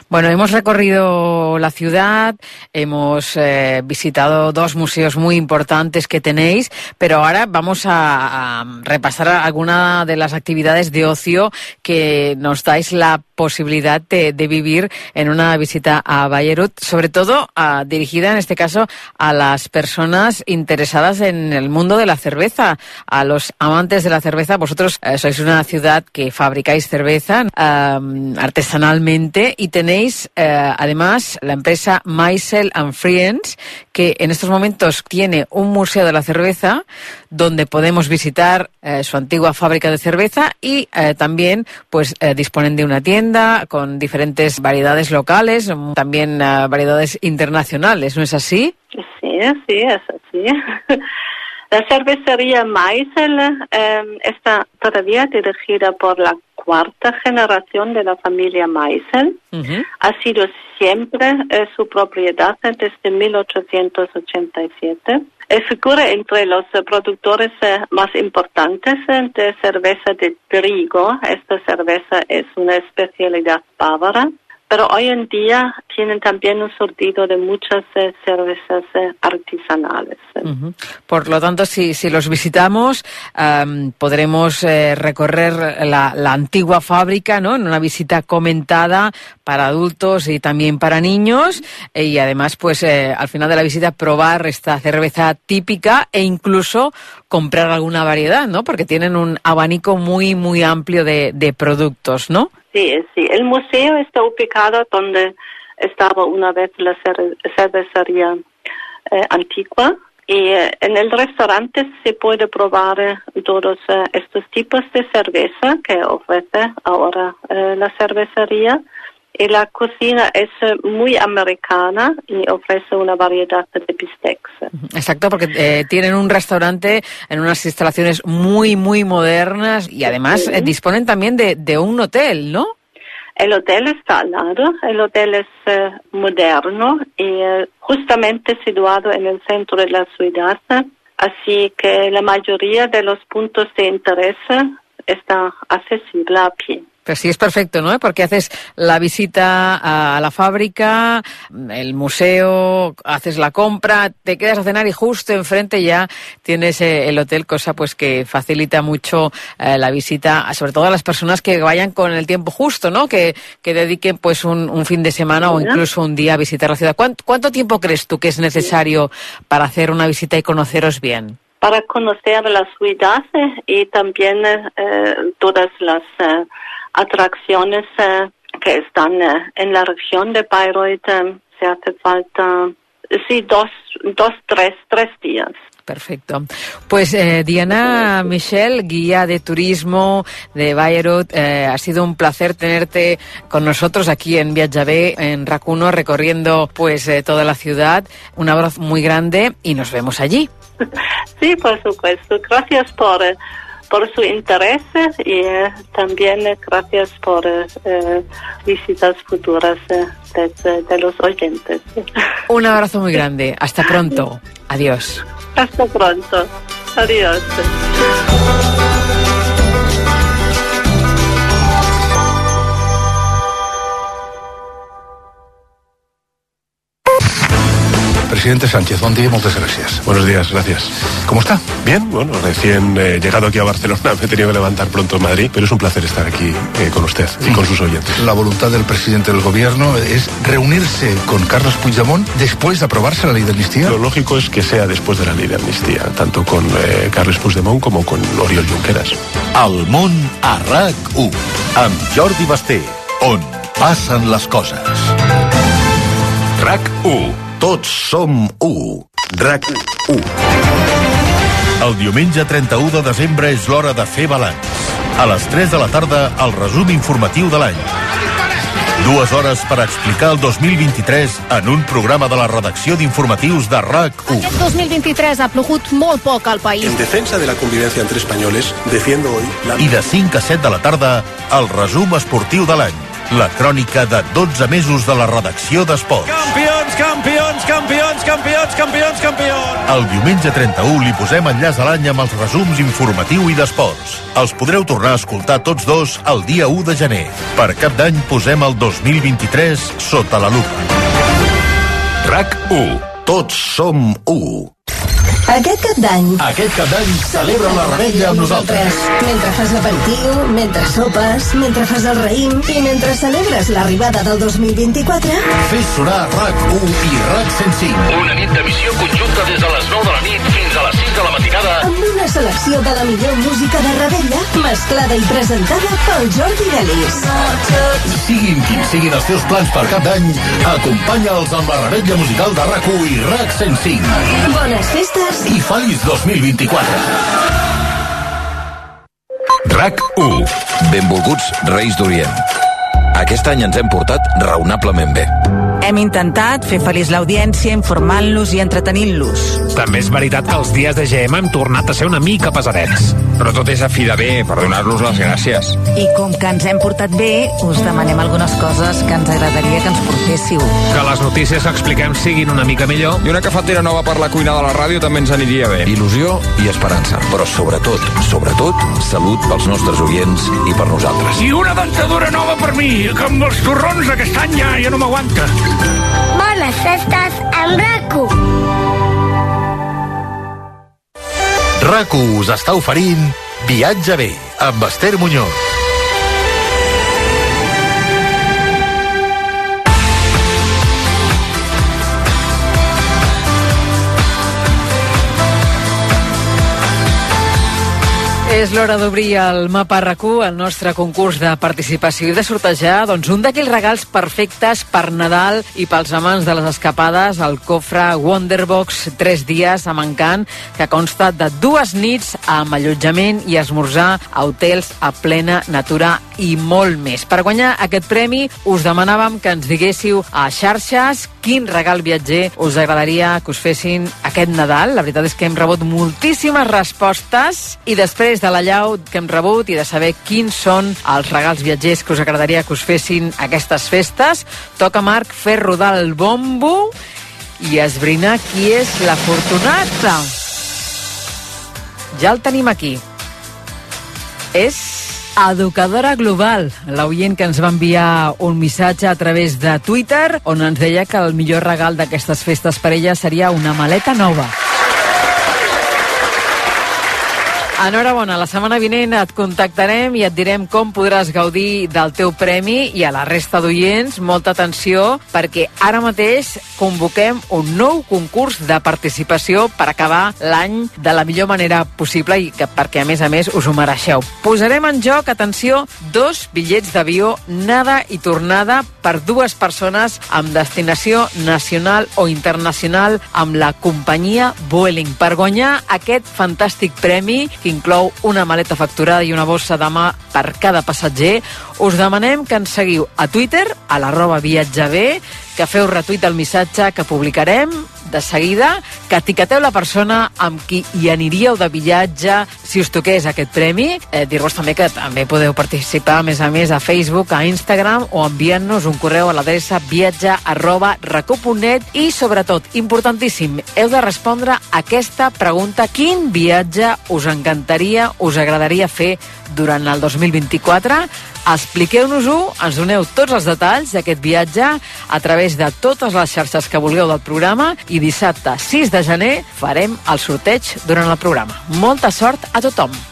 Bueno, hemos recorrido la ciudad, hemos eh, visitado dos museos muy importantes que tenéis, pero ahora vamos a, repasar alguna de las actividades de ocio que nos dais la posibilidad de, vivir en una visita a Bayreuth, sobre todo dirigida en este caso a las personas interesadas en el mundo de la cerveza, a los amantes de la cerveza. Vosotros eh, sois una ciudad que fabricáis cerveza artesanalmente y tenéis eh, además la empresa Meisel and Friends que en estos momentos tiene un museo de la cerveza donde podemos visitar eh, su antigua fábrica de cerveza y eh, también pues eh, disponen de una tienda con diferentes variedades locales, también eh, variedades internacionales, ¿no es así? Sí, sí, es así. La cervecería Meisel eh, está todavía dirigida por la cuarta generación de la familia Meisel. Ujú. Ha sido siempre eh, su propiedad desde 1887. Eh, figura entre los productores eh, más importantes eh, de cerveza de trigo. Esta cerveza es una especialidad bávara. Pero hoy en día tienen también un surtido de muchas eh, cervezas eh, artesanales. Ujú. Por lo tanto, si, si los visitamos, am, podremos eh, recorrer la, la antigua fábrica, ¿no? En una visita comentada para adultos y también para niños. eh, y además, pues, eh, al final de la visita, probar esta cerveza típica e incluso comprar alguna variedad, ¿no? Porque tienen un abanico muy, muy amplio de, de productos, ¿no? Sí, sí. El museo está ubicado donde estaba una vez la cer- cervecería eh, antigua. Y eh, en el restaurante se puede probar eh, todos estos tipos de cerveza que ofrece ahora la cervecería. Y la cocina es eh, muy americana y ofrece una variedad de bistecs. Exacto, porque eh, tienen un restaurante en unas instalaciones muy, muy modernas y además eh, disponen también de, de un hotel, ¿no? El hotel está al lado, el hotel es eh, moderno y justamente situado en el centro de la ciudad, así que la mayoría de los puntos de interés está accesible a pie. Pues sí, es perfecto, ¿no? Porque haces la visita a la fábrica, el museo, haces la compra, te quedas a cenar y justo enfrente ya tienes eh, el hotel, cosa pues que facilita mucho eh, la visita, sobre todo a las personas que vayan con el tiempo justo, ¿no? Que, que dediquen pues un, un fin de semana o incluso un día a visitar la ciudad. ¿Cuánto, cuánto tiempo crees tú que es necesario para hacer una visita y conoceros bien? Para conocer la ciudad y también eh, eh, todas las eh, atracciones eh, que están eh, en la región de Bayreuth, eh, se hace falta, sí, dos, dos, tres, tres días. Perfecto. Pues eh, Diana Michel, guía de turismo de Bayreuth, eh, ha sido un placer tenerte con nosotros aquí en Viajavé, en Racuno, recorriendo pues eh, toda la ciudad. Un abrazo muy grande y nos vemos allí. Sí, por supuesto. Gracias por, por su interés y eh, también eh, gracias por eh, visitas futuras de, de los oyentes. Un abrazo muy grande. Hasta pronto. Adiós. Hasta pronto. Adiós. Presidente Sánchez, bon dia, moltes gràcies. Buenos días, gracias. ¿Cómo está? Bien, bueno, recién eh, llegado aquí a Barcelona, me he tenido que levantar pronto en Madrid, pero es un placer estar aquí eh, con usted y con sus oyentes. La voluntad del presidente del gobierno es reunirse con Carlos Puigdemont después de aprobarse la ley de amnistía. Lo lógico es que sea después de la ley de amnistía, tanto con eh, Carles Puigdemont como con Oriol Junqueras. El món a RAC1 amb Jordi Basté, on passen les coses. RAC1. Tots som 1. RAC1. El diumenge 31 de desembre és l'hora de fer balanç. A les 3 de la tarda, el resum informatiu de l'any. Dues hores per explicar el 2023 en un programa de la redacció d'informatius de RAC1. Aquest 2023 ha plogut molt poc al país. En defensa de la convivencia entre españoles, defiendo hoy la... I de 5 a 7 de la tarda, el resum esportiu de l'any. La crònica de 12 mesos de la redacció d'Esports. Campions, campions, campions, campions, campions, campions, campions. El diumenge 31 li posem enllaç a l'any amb els resums informatiu i d'esports. Els podreu tornar a escoltar tots dos el dia 1 de gener. Per cap d'any posem el 2023 sota la lupa. RAC 1. Tots som 1. Aquest cap d'any. Aquest cap d'any celebra la rebella amb nosaltres. Mentre fas l'aperitiu, mentre sopes, mentre fas el raïm i mentre celebres l'arribada del 2024... Fes sonar RAC1 i RAC 105. Una nit d'emissió conjunta des de les 9 de la nit fins a les 6 de la matinada. Amb una selecció de la millor música de rebella, mesclada i presentada pel Jordi Delis. Siguin quins siguin els teus plans per cap d'any, acompanya'ls amb la rebella musical de RAC1 i RAC 105. Bones festes i feliç 2024. RAC 1. Benvolguts Reis d'Orient. Aquest any ens hem portat raonablement bé. Hem intentat fer feliç l'audiència informant-los i entretenint-los. També és veritat que els dies de GM hem tornat a ser una mica pesadets. Però tot és a fi de bé, per donar-los les gràcies. I com que ens hem portat bé, us demanem algunes coses que ens agradaria que ens portéssiu. Que les notícies que expliquem siguin una mica millor. I una cafetera nova per la cuina de la ràdio també ens aniria bé. Il·lusió i esperança. Però sobretot, sobretot, salut pels nostres oients i per nosaltres. I una dentadura nova per mi, que amb els torrons aquest any ja, ja no m'aguanta. Bones festes amb RACU. RACU us està oferint Viatge bé amb Esther Muñoz. És l'hora d'obrir el mapa rac el nostre concurs de participació i de sortejar doncs, un d'aquells regals perfectes per Nadal i pels amants de les escapades, el cofre Wonderbox 3 dies amb encant, que consta de dues nits amb allotjament i esmorzar a hotels a plena natura i molt més. Per guanyar aquest premi us demanàvem que ens diguéssiu a xarxes quin regal viatger us agradaria que us fessin aquest Nadal. La veritat és que hem rebut moltíssimes respostes i després de la llau que hem rebut i de saber quins són els regals viatgers que us agradaria que us fessin aquestes festes, toca Marc fer rodar el bombo i esbrinar qui és l'afortunat. Ja el tenim aquí. És Educadora Global, l'oient que ens va enviar un missatge a través de Twitter on ens deia que el millor regal d'aquestes festes per ella seria una maleta nova. Enhorabona, la setmana vinent et contactarem i et direm com podràs gaudir del teu premi i a la resta d'oients, molta atenció, perquè ara mateix convoquem un nou concurs de participació per acabar l'any de la millor manera possible i que perquè, a més a més, us ho mereixeu. Posarem en joc, atenció, dos bitllets d'avió, nada i tornada per dues persones amb destinació nacional o internacional amb la companyia Vueling per guanyar aquest fantàstic premi inclou una maleta facturada i una bossa de mà per cada passatger, us demanem que ens seguiu a Twitter, a l'arroba viatjabé, que feu retuit del missatge que publicarem de seguida, que etiqueteu la persona amb qui hi aniríeu de viatge si us toqués aquest premi. Eh, Dir-vos també que també podeu participar, a més a més, a Facebook, a Instagram o enviant-nos un correu a l'adreça viatge arroba recu.net i, sobretot, importantíssim, heu de respondre a aquesta pregunta. Quin viatge us encantaria, us agradaria fer durant el 2024? Expliqueu-nos-ho, ens doneu tots els detalls d'aquest viatge a través de totes les xarxes que vulgueu del programa i dissabte 6 de gener farem el sorteig durant el programa. Molta sort a tothom!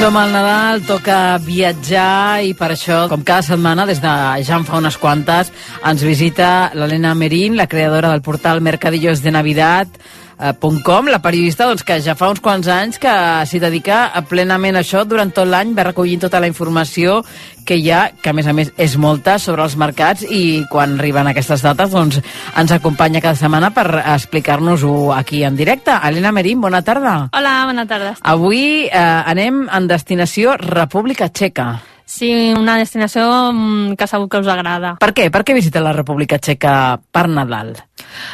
Som al Nadal, toca viatjar i per això, com cada setmana, des de ja en fa unes quantes, ens visita l'Helena Merín, la creadora del portal Mercadillos de Navidad, Com, la periodista doncs, que ja fa uns quants anys que s'hi dedica plenament a això durant tot l'any, va recollint tota la informació que hi ha, que a més a més és molta, sobre els mercats i quan arriben aquestes dates doncs, ens acompanya cada setmana per explicar-nos-ho aquí en directe. Helena Merín, bona tarda. Hola, bona tarda. Avui eh, anem en destinació República Txeca. Sí, una destinació mm, que segur que us agrada. Per què? Per què visita la República Txeca per Nadal?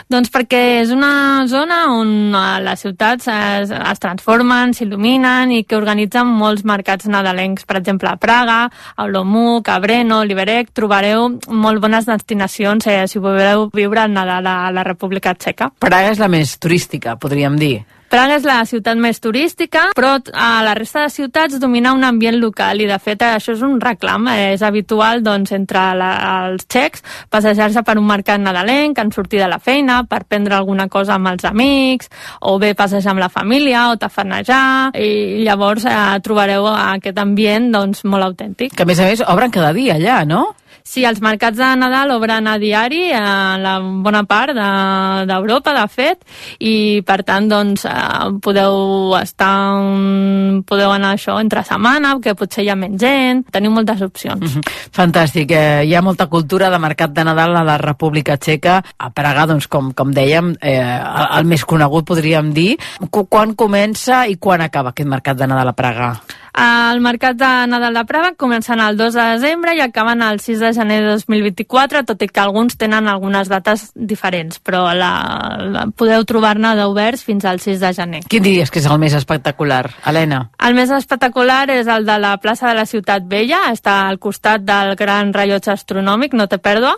Doncs perquè és una zona on eh, les ciutats es, es transformen, s'il·luminen i que organitzen molts mercats nadalencs. Per exemple, a Praga, a Olomouc, a Breno, Liberec, trobareu molt bones destinacions eh, si voleu viure el Nadal a la República Txeca. Praga és la més turística, podríem dir. Praga és la ciutat més turística, però a la resta de ciutats domina un ambient local i de fet això és un reclam. És habitual doncs, entre la, els txecs passejar-se per un mercat nadalenc en sortir de la feina per prendre alguna cosa amb els amics o bé passejar amb la família o tafanejar i llavors eh, trobareu aquest ambient doncs, molt autèntic. Que a més a més obren cada dia allà, no? Sí, els mercats de Nadal obren a diari a la bona part d'Europa, de, de fet, i per tant, doncs, eh, podeu estar, un, podeu anar això entre setmana, que potser hi ha menys gent, teniu moltes opcions. Mm -hmm. Fantàstic, eh, hi ha molta cultura de mercat de Nadal a la República Txeca, a Praga, doncs, com, com dèiem, eh, el, el més conegut, podríem dir. Quan comença i quan acaba aquest mercat de Nadal a Praga? El mercat de Nadal de Praga comencen el 2 de desembre i acaben el 6 de gener de 2024, tot i que alguns tenen algunes dates diferents, però la, la podeu trobar-ne d'oberts fins al 6 de gener. Quin diries que és el més espectacular, Helena? El més espectacular és el de la plaça de la Ciutat Vella, està al costat del gran rellotge astronòmic, no té pèrdua.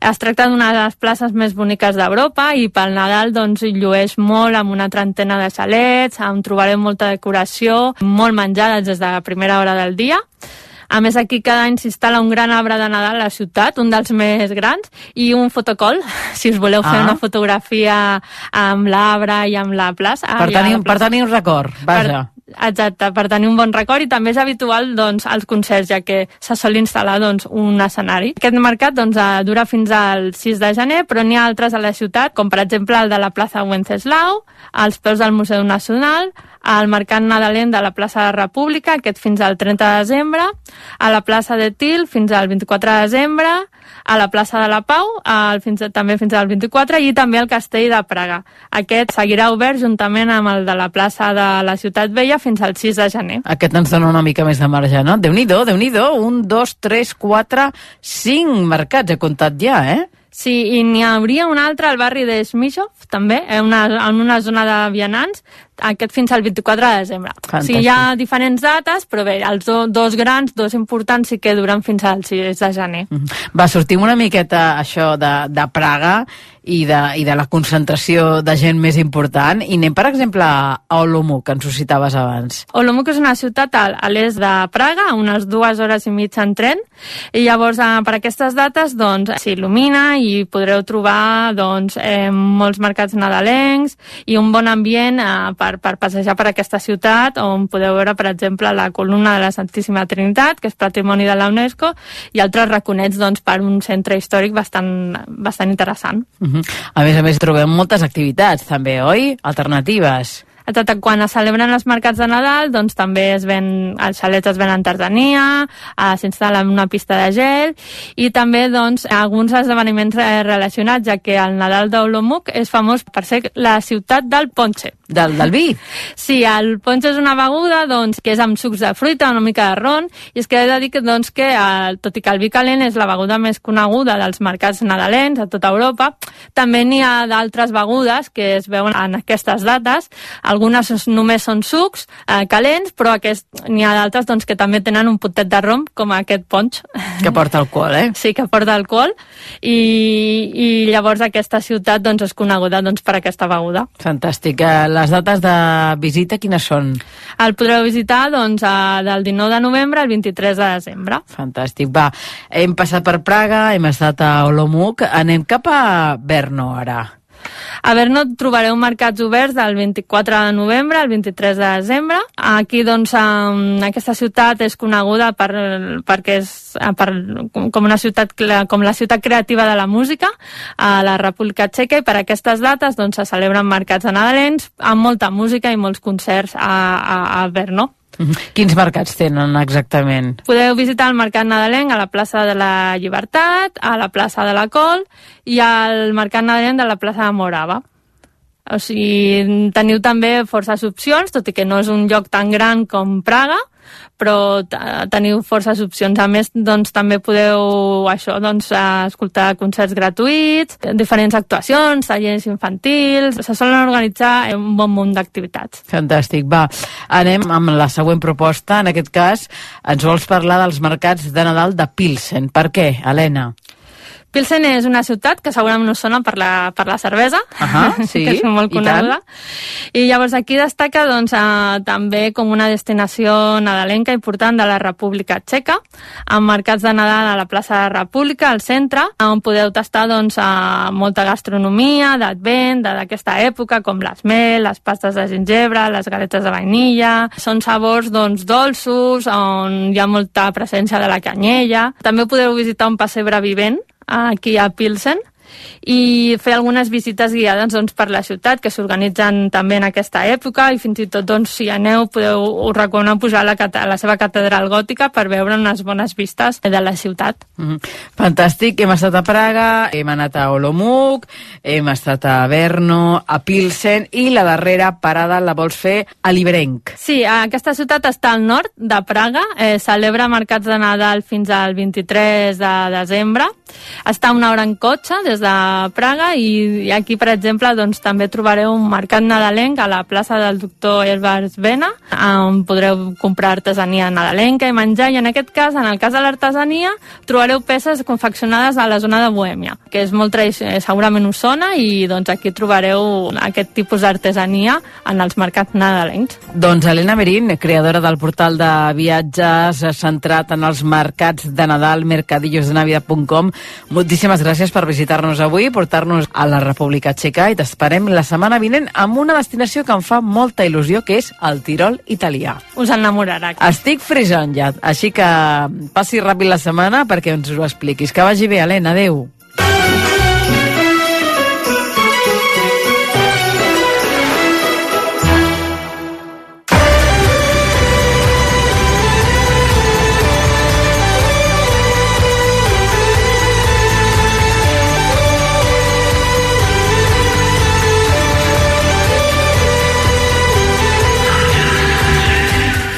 Es tracta d'una de les places més boniques d'Europa i pel Nadal doncs, llueix molt amb una trentena de xalets, on trobarem molta decoració, molt menjar des de la primera hora del dia. A més, aquí cada any s'instal·la un gran arbre de Nadal a la ciutat, un dels més grans, i un fotocol, si us voleu fer Ah. una fotografia amb l'arbre i amb la plaça. Per i a tenir, la per plaça. tenir un record, vaja. Per, exacte, per tenir un bon record i també és habitual doncs, als concerts, ja que se sol instal·lar doncs, un escenari. Aquest mercat doncs, eh, dura fins al 6 de gener, però n'hi ha altres a la ciutat, com per exemple el de la plaça Wenceslau, als peus del Museu Nacional, al Mercat Nadalenc de la plaça de la República, aquest fins al 30 de desembre, a la plaça de Til fins al 24 de desembre, a la plaça de la Pau al, fins, també fins al 24 i també al Castell de Praga. Aquest seguirà obert juntament amb el de la plaça de la Ciutat Vella fins al 6 de gener. Aquest ens dona una mica més de marge, no? Déu-n'hi-do, déu nhi déu Un, dos, tres, quatre, cinc mercats, he comptat ja, eh? Sí, i n'hi hauria un altre al barri de Smishov, també, en una, en una zona de vianants, aquest fins al 24 de desembre. O sigui, hi ha diferents dates, però bé, els do, dos grans, dos importants, sí que duren fins al 6 de gener. Va, sortim una miqueta això de, de Praga i de, i de la concentració de gent més important i anem, per exemple, a Olomouc, que ens ho citaves abans. Olomouc és una ciutat a l'est de Praga, a unes dues hores i mitja en tren, i llavors eh, per aquestes dates doncs s'il·lumina i podreu trobar doncs, eh, molts mercats nadalencs i un bon ambient eh, per, per passejar per aquesta ciutat on podeu veure, per exemple, la columna de la Santíssima Trinitat, que és patrimoni de la UNESCO, i altres raconets doncs, per un centre històric bastant, bastant interessant. Uh -huh. A més a més, trobem moltes activitats, també, oi? Alternatives. Exacte, quan es celebren els mercats de Nadal, doncs també es ven, els xalets es venen tartania, eh, s'instal·la una pista de gel i també doncs, alguns esdeveniments eh, relacionats, ja que el Nadal d'Olomouc és famós per ser la ciutat del ponche. Del, del vi? Sí, el ponche és una beguda doncs, que és amb sucs de fruita, una mica de ron, i és que he de dir que, doncs, que el, tot i que el vi calent és la beguda més coneguda dels mercats nadalens a tota Europa, també n'hi ha d'altres begudes que es veuen en aquestes dates. Algunes és- només són sucs eh, calents, però aquest n'hi ha d'altres doncs, que també tenen un potet de rom, com aquest ponx. Que porta alcohol, eh? Sí, que porta alcohol, i, i llavors aquesta ciutat doncs, és coneguda doncs, per aquesta beguda. Fantàstic. Eh, Les dates de visita, quines són? El podreu visitar doncs, a, del 19 de novembre al 23 de desembre. Fantàstic. Va, hem passat per Praga, hem estat a Olomouc, anem cap a Brno ara. A Brno trobareu mercats oberts del 24 de novembre al 23 de desembre. Aquí, doncs, um, aquesta ciutat és coneguda per, perquè és eh, per, com una ciutat com la ciutat creativa de la música a la República Txeca i per aquestes dates doncs, se celebren mercats de nadalens amb molta música i molts concerts a, a, a Brno. Mhm. Quins mercats tenen exactament? Podeu visitar el Mercat Nadalenc a la plaça de la Llibertat, a la plaça de la Col i al Mercat Nadalenc de la plaça de Morava. O sigui, teniu també forces opcions, tot i que no és un lloc tan gran com Praga, però teniu forces opcions. A més, doncs, també podeu això, doncs, escoltar concerts gratuïts, diferents actuacions, tallers infantils... Se solen organitzar un bon munt d'activitats. Fantàstic. Va, anem amb la següent proposta. En aquest cas, ens vols parlar dels mercats de Nadal de Pilsen. Per què, Helena? Pilsen és una ciutat que segurament us sona per la, per la cervesa, uh -huh, sí, que és molt coneguda. I, I llavors aquí destaca doncs, eh, també com una destinació nadalenca important de la República Txeca, amb mercats de Nadal a la plaça de la República, al centre, on podeu tastar doncs, eh, molta gastronomia d'advent, d'aquesta època, com les mel, les pastes de gingebre, les galetes de vainilla... Són sabors doncs, dolços, on hi ha molta presència de la canyella. També podeu visitar un pessebre vivent, aquí a Pilsen i fer algunes visites guiades doncs, per la ciutat que s'organitzen també en aquesta època i fins i tot doncs, si aneu podeu, us recomano pujar a la, a la seva catedral gòtica per veure unes bones vistes de la ciutat. Mm -hmm. Fantàstic, hem estat a Praga, hem anat a Olomouc, hem estat a Berno, a Pilsen i la darrera parada la vols fer a Liberenc. Sí, aquesta ciutat està al nord de Praga, eh, celebra mercats de Nadal fins al 23 de desembre, està una hora en cotxe des de Praga i aquí, per exemple, doncs, també trobareu un mercat nadalenc a la plaça del doctor Elbars Vena, on podreu comprar artesania nadalenca i menjar, i en aquest cas, en el cas de l'artesania, trobareu peces confeccionades a la zona de Bohèmia, que és molt tradicional, segurament us sona, i doncs aquí trobareu aquest tipus d'artesania en els mercats nadalencs. Doncs Helena Merín, creadora del portal de viatges centrat en els mercats de Nadal, mercadillosdenavida.com, moltíssimes gràcies per visitar-nos avui, portar-nos a la República Txeca i t'esperem la setmana vinent amb una destinació que em fa molta il·lusió, que és el Tirol italià. Us enamorarà. Estic frisant ja, així que passi ràpid la setmana perquè ens ho expliquis. Que vagi bé, Helena. Adéu.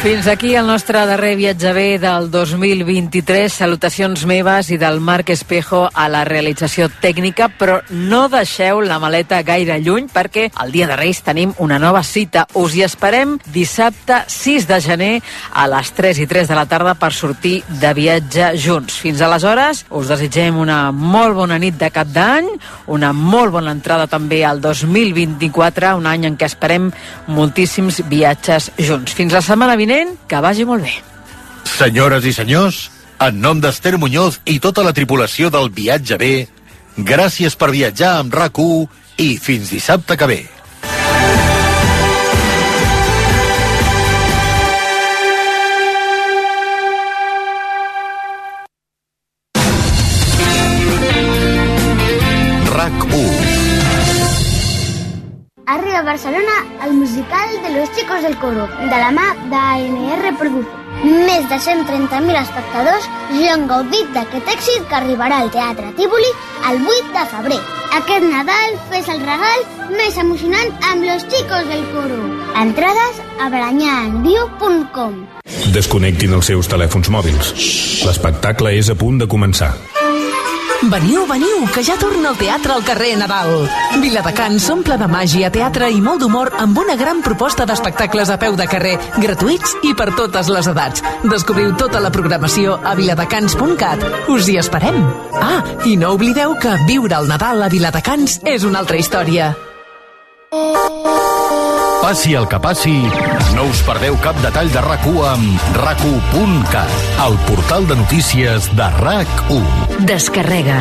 Fins aquí el nostre darrer bé del 2023. Salutacions meves i del Marc Espejo a la realització tècnica, però no deixeu la maleta gaire lluny perquè el dia de Reis tenim una nova cita. Us hi esperem dissabte 6 de gener a les 3 i 3 de la tarda per sortir de viatge junts. Fins aleshores, us desitgem una molt bona nit de cap d'any, una molt bona entrada també al 2024, un any en què esperem moltíssims viatges junts. Fins la setmana vinent que vagi molt bé. Senyores i senyors, en nom d'Ester Muñoz i tota la tripulació del Viatge B, gràcies per viatjar amb rac i fins dissabte que ve. Barcelona el musical de los chicos del coro, de la mà d'ANR Producció. Més de 130.000 espectadors ja han gaudit d'aquest èxit que arribarà al Teatre Tívoli el 8 de febrer. Aquest Nadal fes el regal més emocionant amb los chicos del coro. Entrades a baranyanviu.com Desconnectin els seus telèfons mòbils. L'espectacle és a punt de començar. Veniu, veniu, que ja torna el teatre al carrer Nadal. Viladecans s'omple de màgia, teatre i molt d'humor amb una gran proposta d'espectacles a peu de carrer, gratuïts i per totes les edats. Descobriu tota la programació a viladecans.cat. Us hi esperem. Ah, i no oblideu que viure el Nadal a Viladecans és una altra història. Passi el que passi, no us perdeu cap detall de rac amb rac el portal de notícies de RAC1. Descarrega.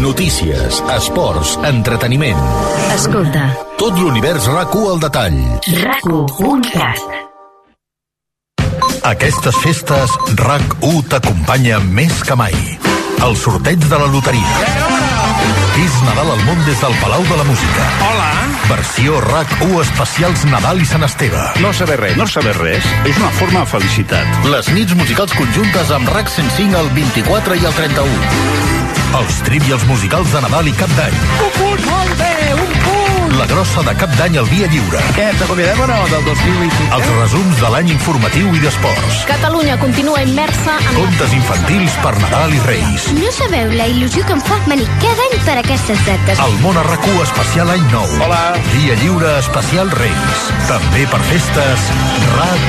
Notícies, esports, entreteniment. Escolta. Tot l'univers rac al detall. RAC1.cat Aquestes festes, RAC1 t'acompanya més que mai. El sorteig de la loteria. Vis Nadal al món des del Palau de la Música. Hola. Versió RAC1 especials Nadal i Sant Esteve. No saber res. No saber res és una forma de felicitat. Les nits musicals conjuntes amb RAC 105 el 24 i el 31. Els trivials musicals de Nadal i Cap d'Any. Un punt, molt bé, un punt. La grossa de cap d'any al Via Lliure. Què, ens acomiadem o no del 2020? Els resums de l'any informatiu i d'esports. Catalunya continua immersa en... Contes infantils per Nadal i Reis. No sabeu la il·lusió que em fa venir cada any per aquestes dates. El món RQ especial any nou. Hola. Via Lliure especial Reis. També per festes RAC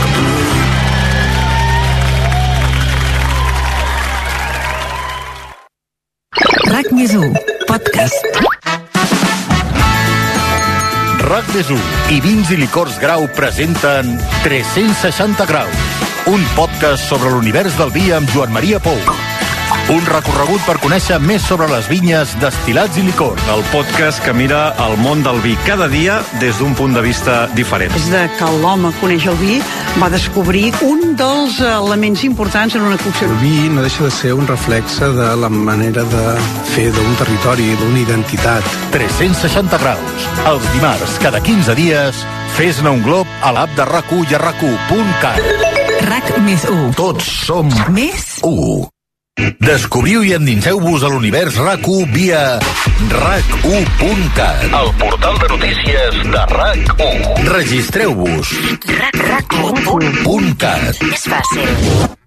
RAC més 1, podcast. RAC més 1 i Vins i Licors Grau presenten 360 graus, un podcast sobre l'univers del vi amb Joan Maria Pou. Un recorregut per conèixer més sobre les vinyes, destilats i licors. El podcast que mira el món del vi cada dia des d'un punt de vista diferent. Des de que l'home coneix el vi, va descobrir un dels elements importants en una cocció. El vi no deixa de ser un reflexe de la manera de fer d'un territori, d'una identitat. 360 graus. Els dimarts, cada 15 dies, fes-ne un glob a l'app de rac i a rac RAC més 1. Tots som Més 1. Descobriu i endinseu-vos a l'univers RAC1 via rac1.cat. El portal de notícies de RAC1. Registreu-vos. RAC1.cat. .cat. És fàcil.